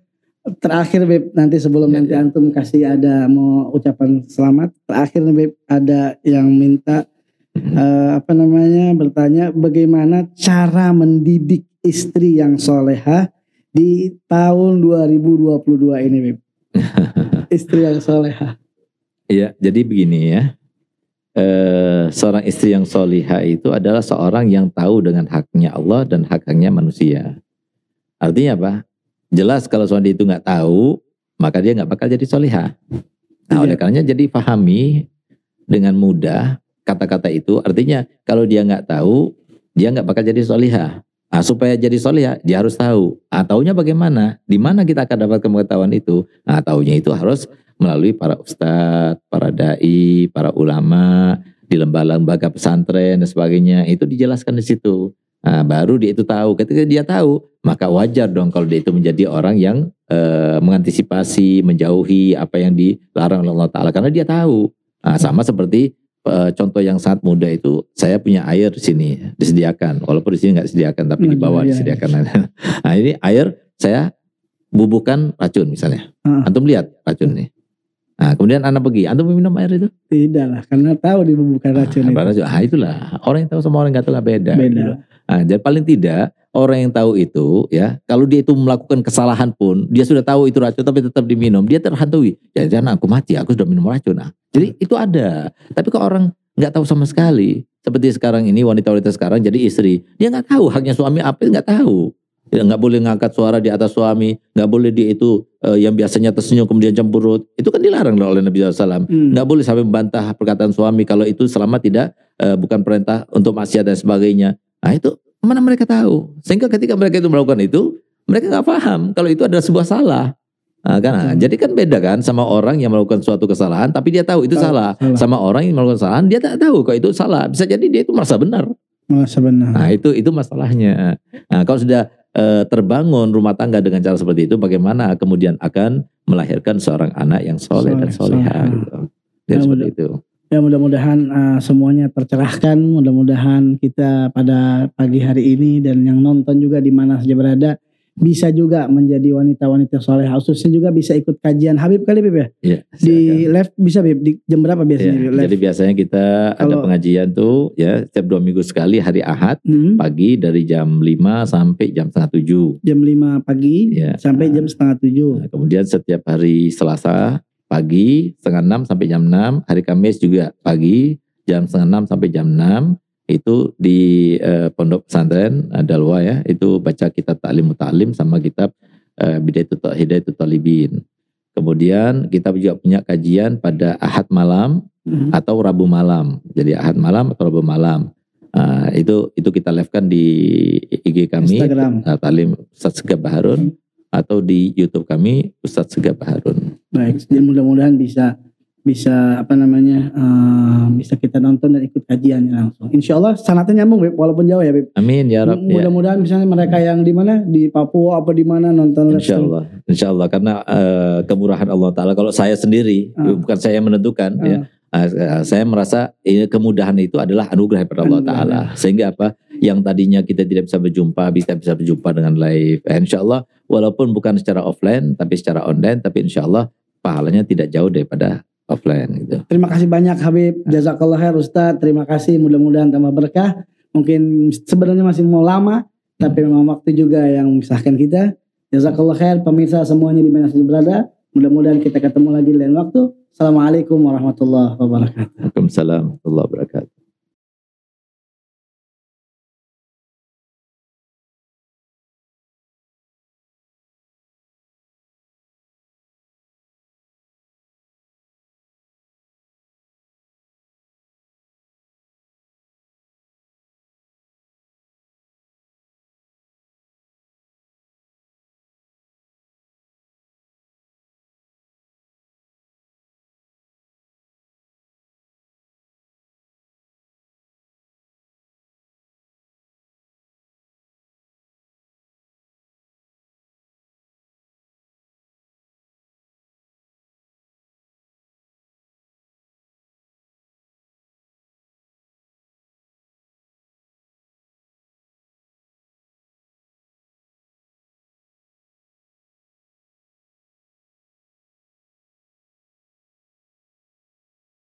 Terakhir Beb nanti sebelum Ya, nanti antum kasih ada mau ucapan selamat. Terakhir Beb ada yang minta eh, apa namanya bertanya bagaimana cara mendidik istri yang soleha di tahun 2022 ini, Bib. istri yang soleha. Iya, jadi begini ya. Eh, seorang istri yang soliha itu adalah seorang yang tahu dengan haknya Allah dan hak-haknya manusia. Artinya apa? Jelas kalau suami itu nggak tahu, maka dia nggak bakal jadi soliha. Nah, Iya. oleh karenanya jadi pahami dengan mudah kata-kata itu. Artinya kalau dia nggak tahu, dia nggak bakal jadi soliha. Nah, supaya jadi soliha, dia harus tahu. Ah, taunya bagaimana? Di mana kita akan dapatkan pengetahuan itu? Nah, taunya itu harus melalui para ustadz, para dai, para ulama, di lembaga-lembaga pesantren dan sebagainya. Itu dijelaskan di situ. Nah, baru dia itu tahu. Ketika dia tahu, maka wajar dong kalau dia itu menjadi orang yang eh, mengantisipasi, menjauhi apa yang dilarang oleh Allah Taala karena dia tahu. Nah, sama seperti eh, contoh yang sangat mudah itu, saya punya air di sini disediakan, walaupun di sini nggak disediakan, tapi di bawah Iya, iya. disediakan. nah ini air saya bubuhkan racun misalnya. Ah. Antum lihat racun nih. Nah, kemudian anak pergi, antum minum air itu? Tidak lah, karena tahu dibubuhkan racun itu. Ah, racun. Ah, itulah orang yang tahu sama orang yang nggak tahu lah beda. Beda. Nah, jadi paling tidak orang yang tahu itu ya, kalau dia itu melakukan kesalahan pun, dia sudah tahu itu racun tapi tetap diminum, dia terhantui. Ya jangan aku mati, aku sudah minum racun. Nah, jadi itu ada. Tapi kalau orang nggak tahu sama sekali, seperti sekarang ini wanita-wanita sekarang jadi istri, dia nggak tahu haknya suami apa, nggak tahu. Ya, nggak boleh ngangkat suara di atas suami, nggak boleh dia itu eh, yang biasanya tersenyum kemudian cemberut, itu kan dilarang oleh Nabi SAW. Hmm. Nggak boleh sampai membantah perkataan suami kalau itu selama tidak eh, bukan perintah untuk maksiat dan sebagainya. Nah itu mana mereka tahu? Sehingga ketika mereka itu melakukan itu, mereka nggak paham kalau itu adalah sebuah salah. Nah, kan, nah, Hmm. jadi kan beda kan sama orang yang melakukan suatu kesalahan tapi dia tahu itu Tahu, salah. salah. Sama orang yang melakukan kesalahan dia tak tahu kalau itu salah. Bisa jadi dia itu merasa benar. Masa benar. Nah itu itu masalahnya. Nah kalau sudah eh, terbangun rumah tangga dengan cara seperti itu, bagaimana kemudian akan melahirkan seorang anak yang soleh dan Soleh, soleha soleh. gitu. Ya, Ya, seperti itu. Ya mudah-mudahan uh, semuanya tercerahkan. Mudah-mudahan kita pada pagi hari ini dan yang nonton juga di mana saja berada bisa juga menjadi wanita-wanita soleh khususnya juga bisa ikut kajian Habib kali Bib ya Ya, di live bisa Bib di jam berapa biasanya Ya? Live? jadi biasanya kita ada Kalau- pengajian tuh ya setiap dua minggu sekali hari Ahad Hmm, pagi dari jam 5 sampai jam setengah tujuh. jam 5 pagi Ya. sampai jam setengah tujuh. Nah, kemudian setiap hari Selasa pagi setengah enam sampai jam 6, hari Kamis juga pagi jam setengah enam sampai jam 6 itu di eh, pondok pesantren eh, Dalwa ya itu baca kitab Ta'lim Muta'lim sama kitab eh, Bidayatul Hidayatul Talibin. Kemudian kita juga punya kajian pada Ahad malam Hmm. atau Rabu malam. Jadi Ahad malam atau Rabu malam. Ah, itu itu kita live-kan di IG kami Instagram. uh, Talim Ustadz Segap Baharun atau di YouTube kami Ustadz Segap Baharun. Baik, jadi mudah-mudahan bisa bisa apa namanya eh, bisa kita nonton dan ikut kajiannya langsung. Insya Allah sanatnya nyambung Bib, walaupun jauh ya Bib. Amin ya Rab. Ya. Mudah-mudahan misalnya mereka yang di mana di Papua apa di mana nonton Insya. Allah, Insya Allah karena eh, kemurahan Allah Taala. Kalau saya sendiri, Ah. bukan saya yang menentukan, Ah. ya, eh, saya merasa ini kemudahan itu adalah anugerah daripada Allah. Taala. Sehingga apa? Yang tadinya kita tidak bisa berjumpa, bisa bisa berjumpa dengan live. Eh, Insya Allah, walaupun bukan secara offline, tapi secara online, tapi Insya Allah pahalanya tidak jauh daripada offline gitu. Terima kasih banyak Habib. Jazakallah khair Ustaz. Terima kasih. Mudah-mudahan tambah berkah. Mungkin sebenarnya masih mau lama, tapi memang waktu juga yang memisahkan kita. Jazakallah khair pemirsa semuanya di mana saja berada. Mudah-mudahan kita ketemu lagi lain waktu. Assalamualaikum warahmatullahi wabarakatuh. Waalaikumsalam warahmatullahi wabarakatuh.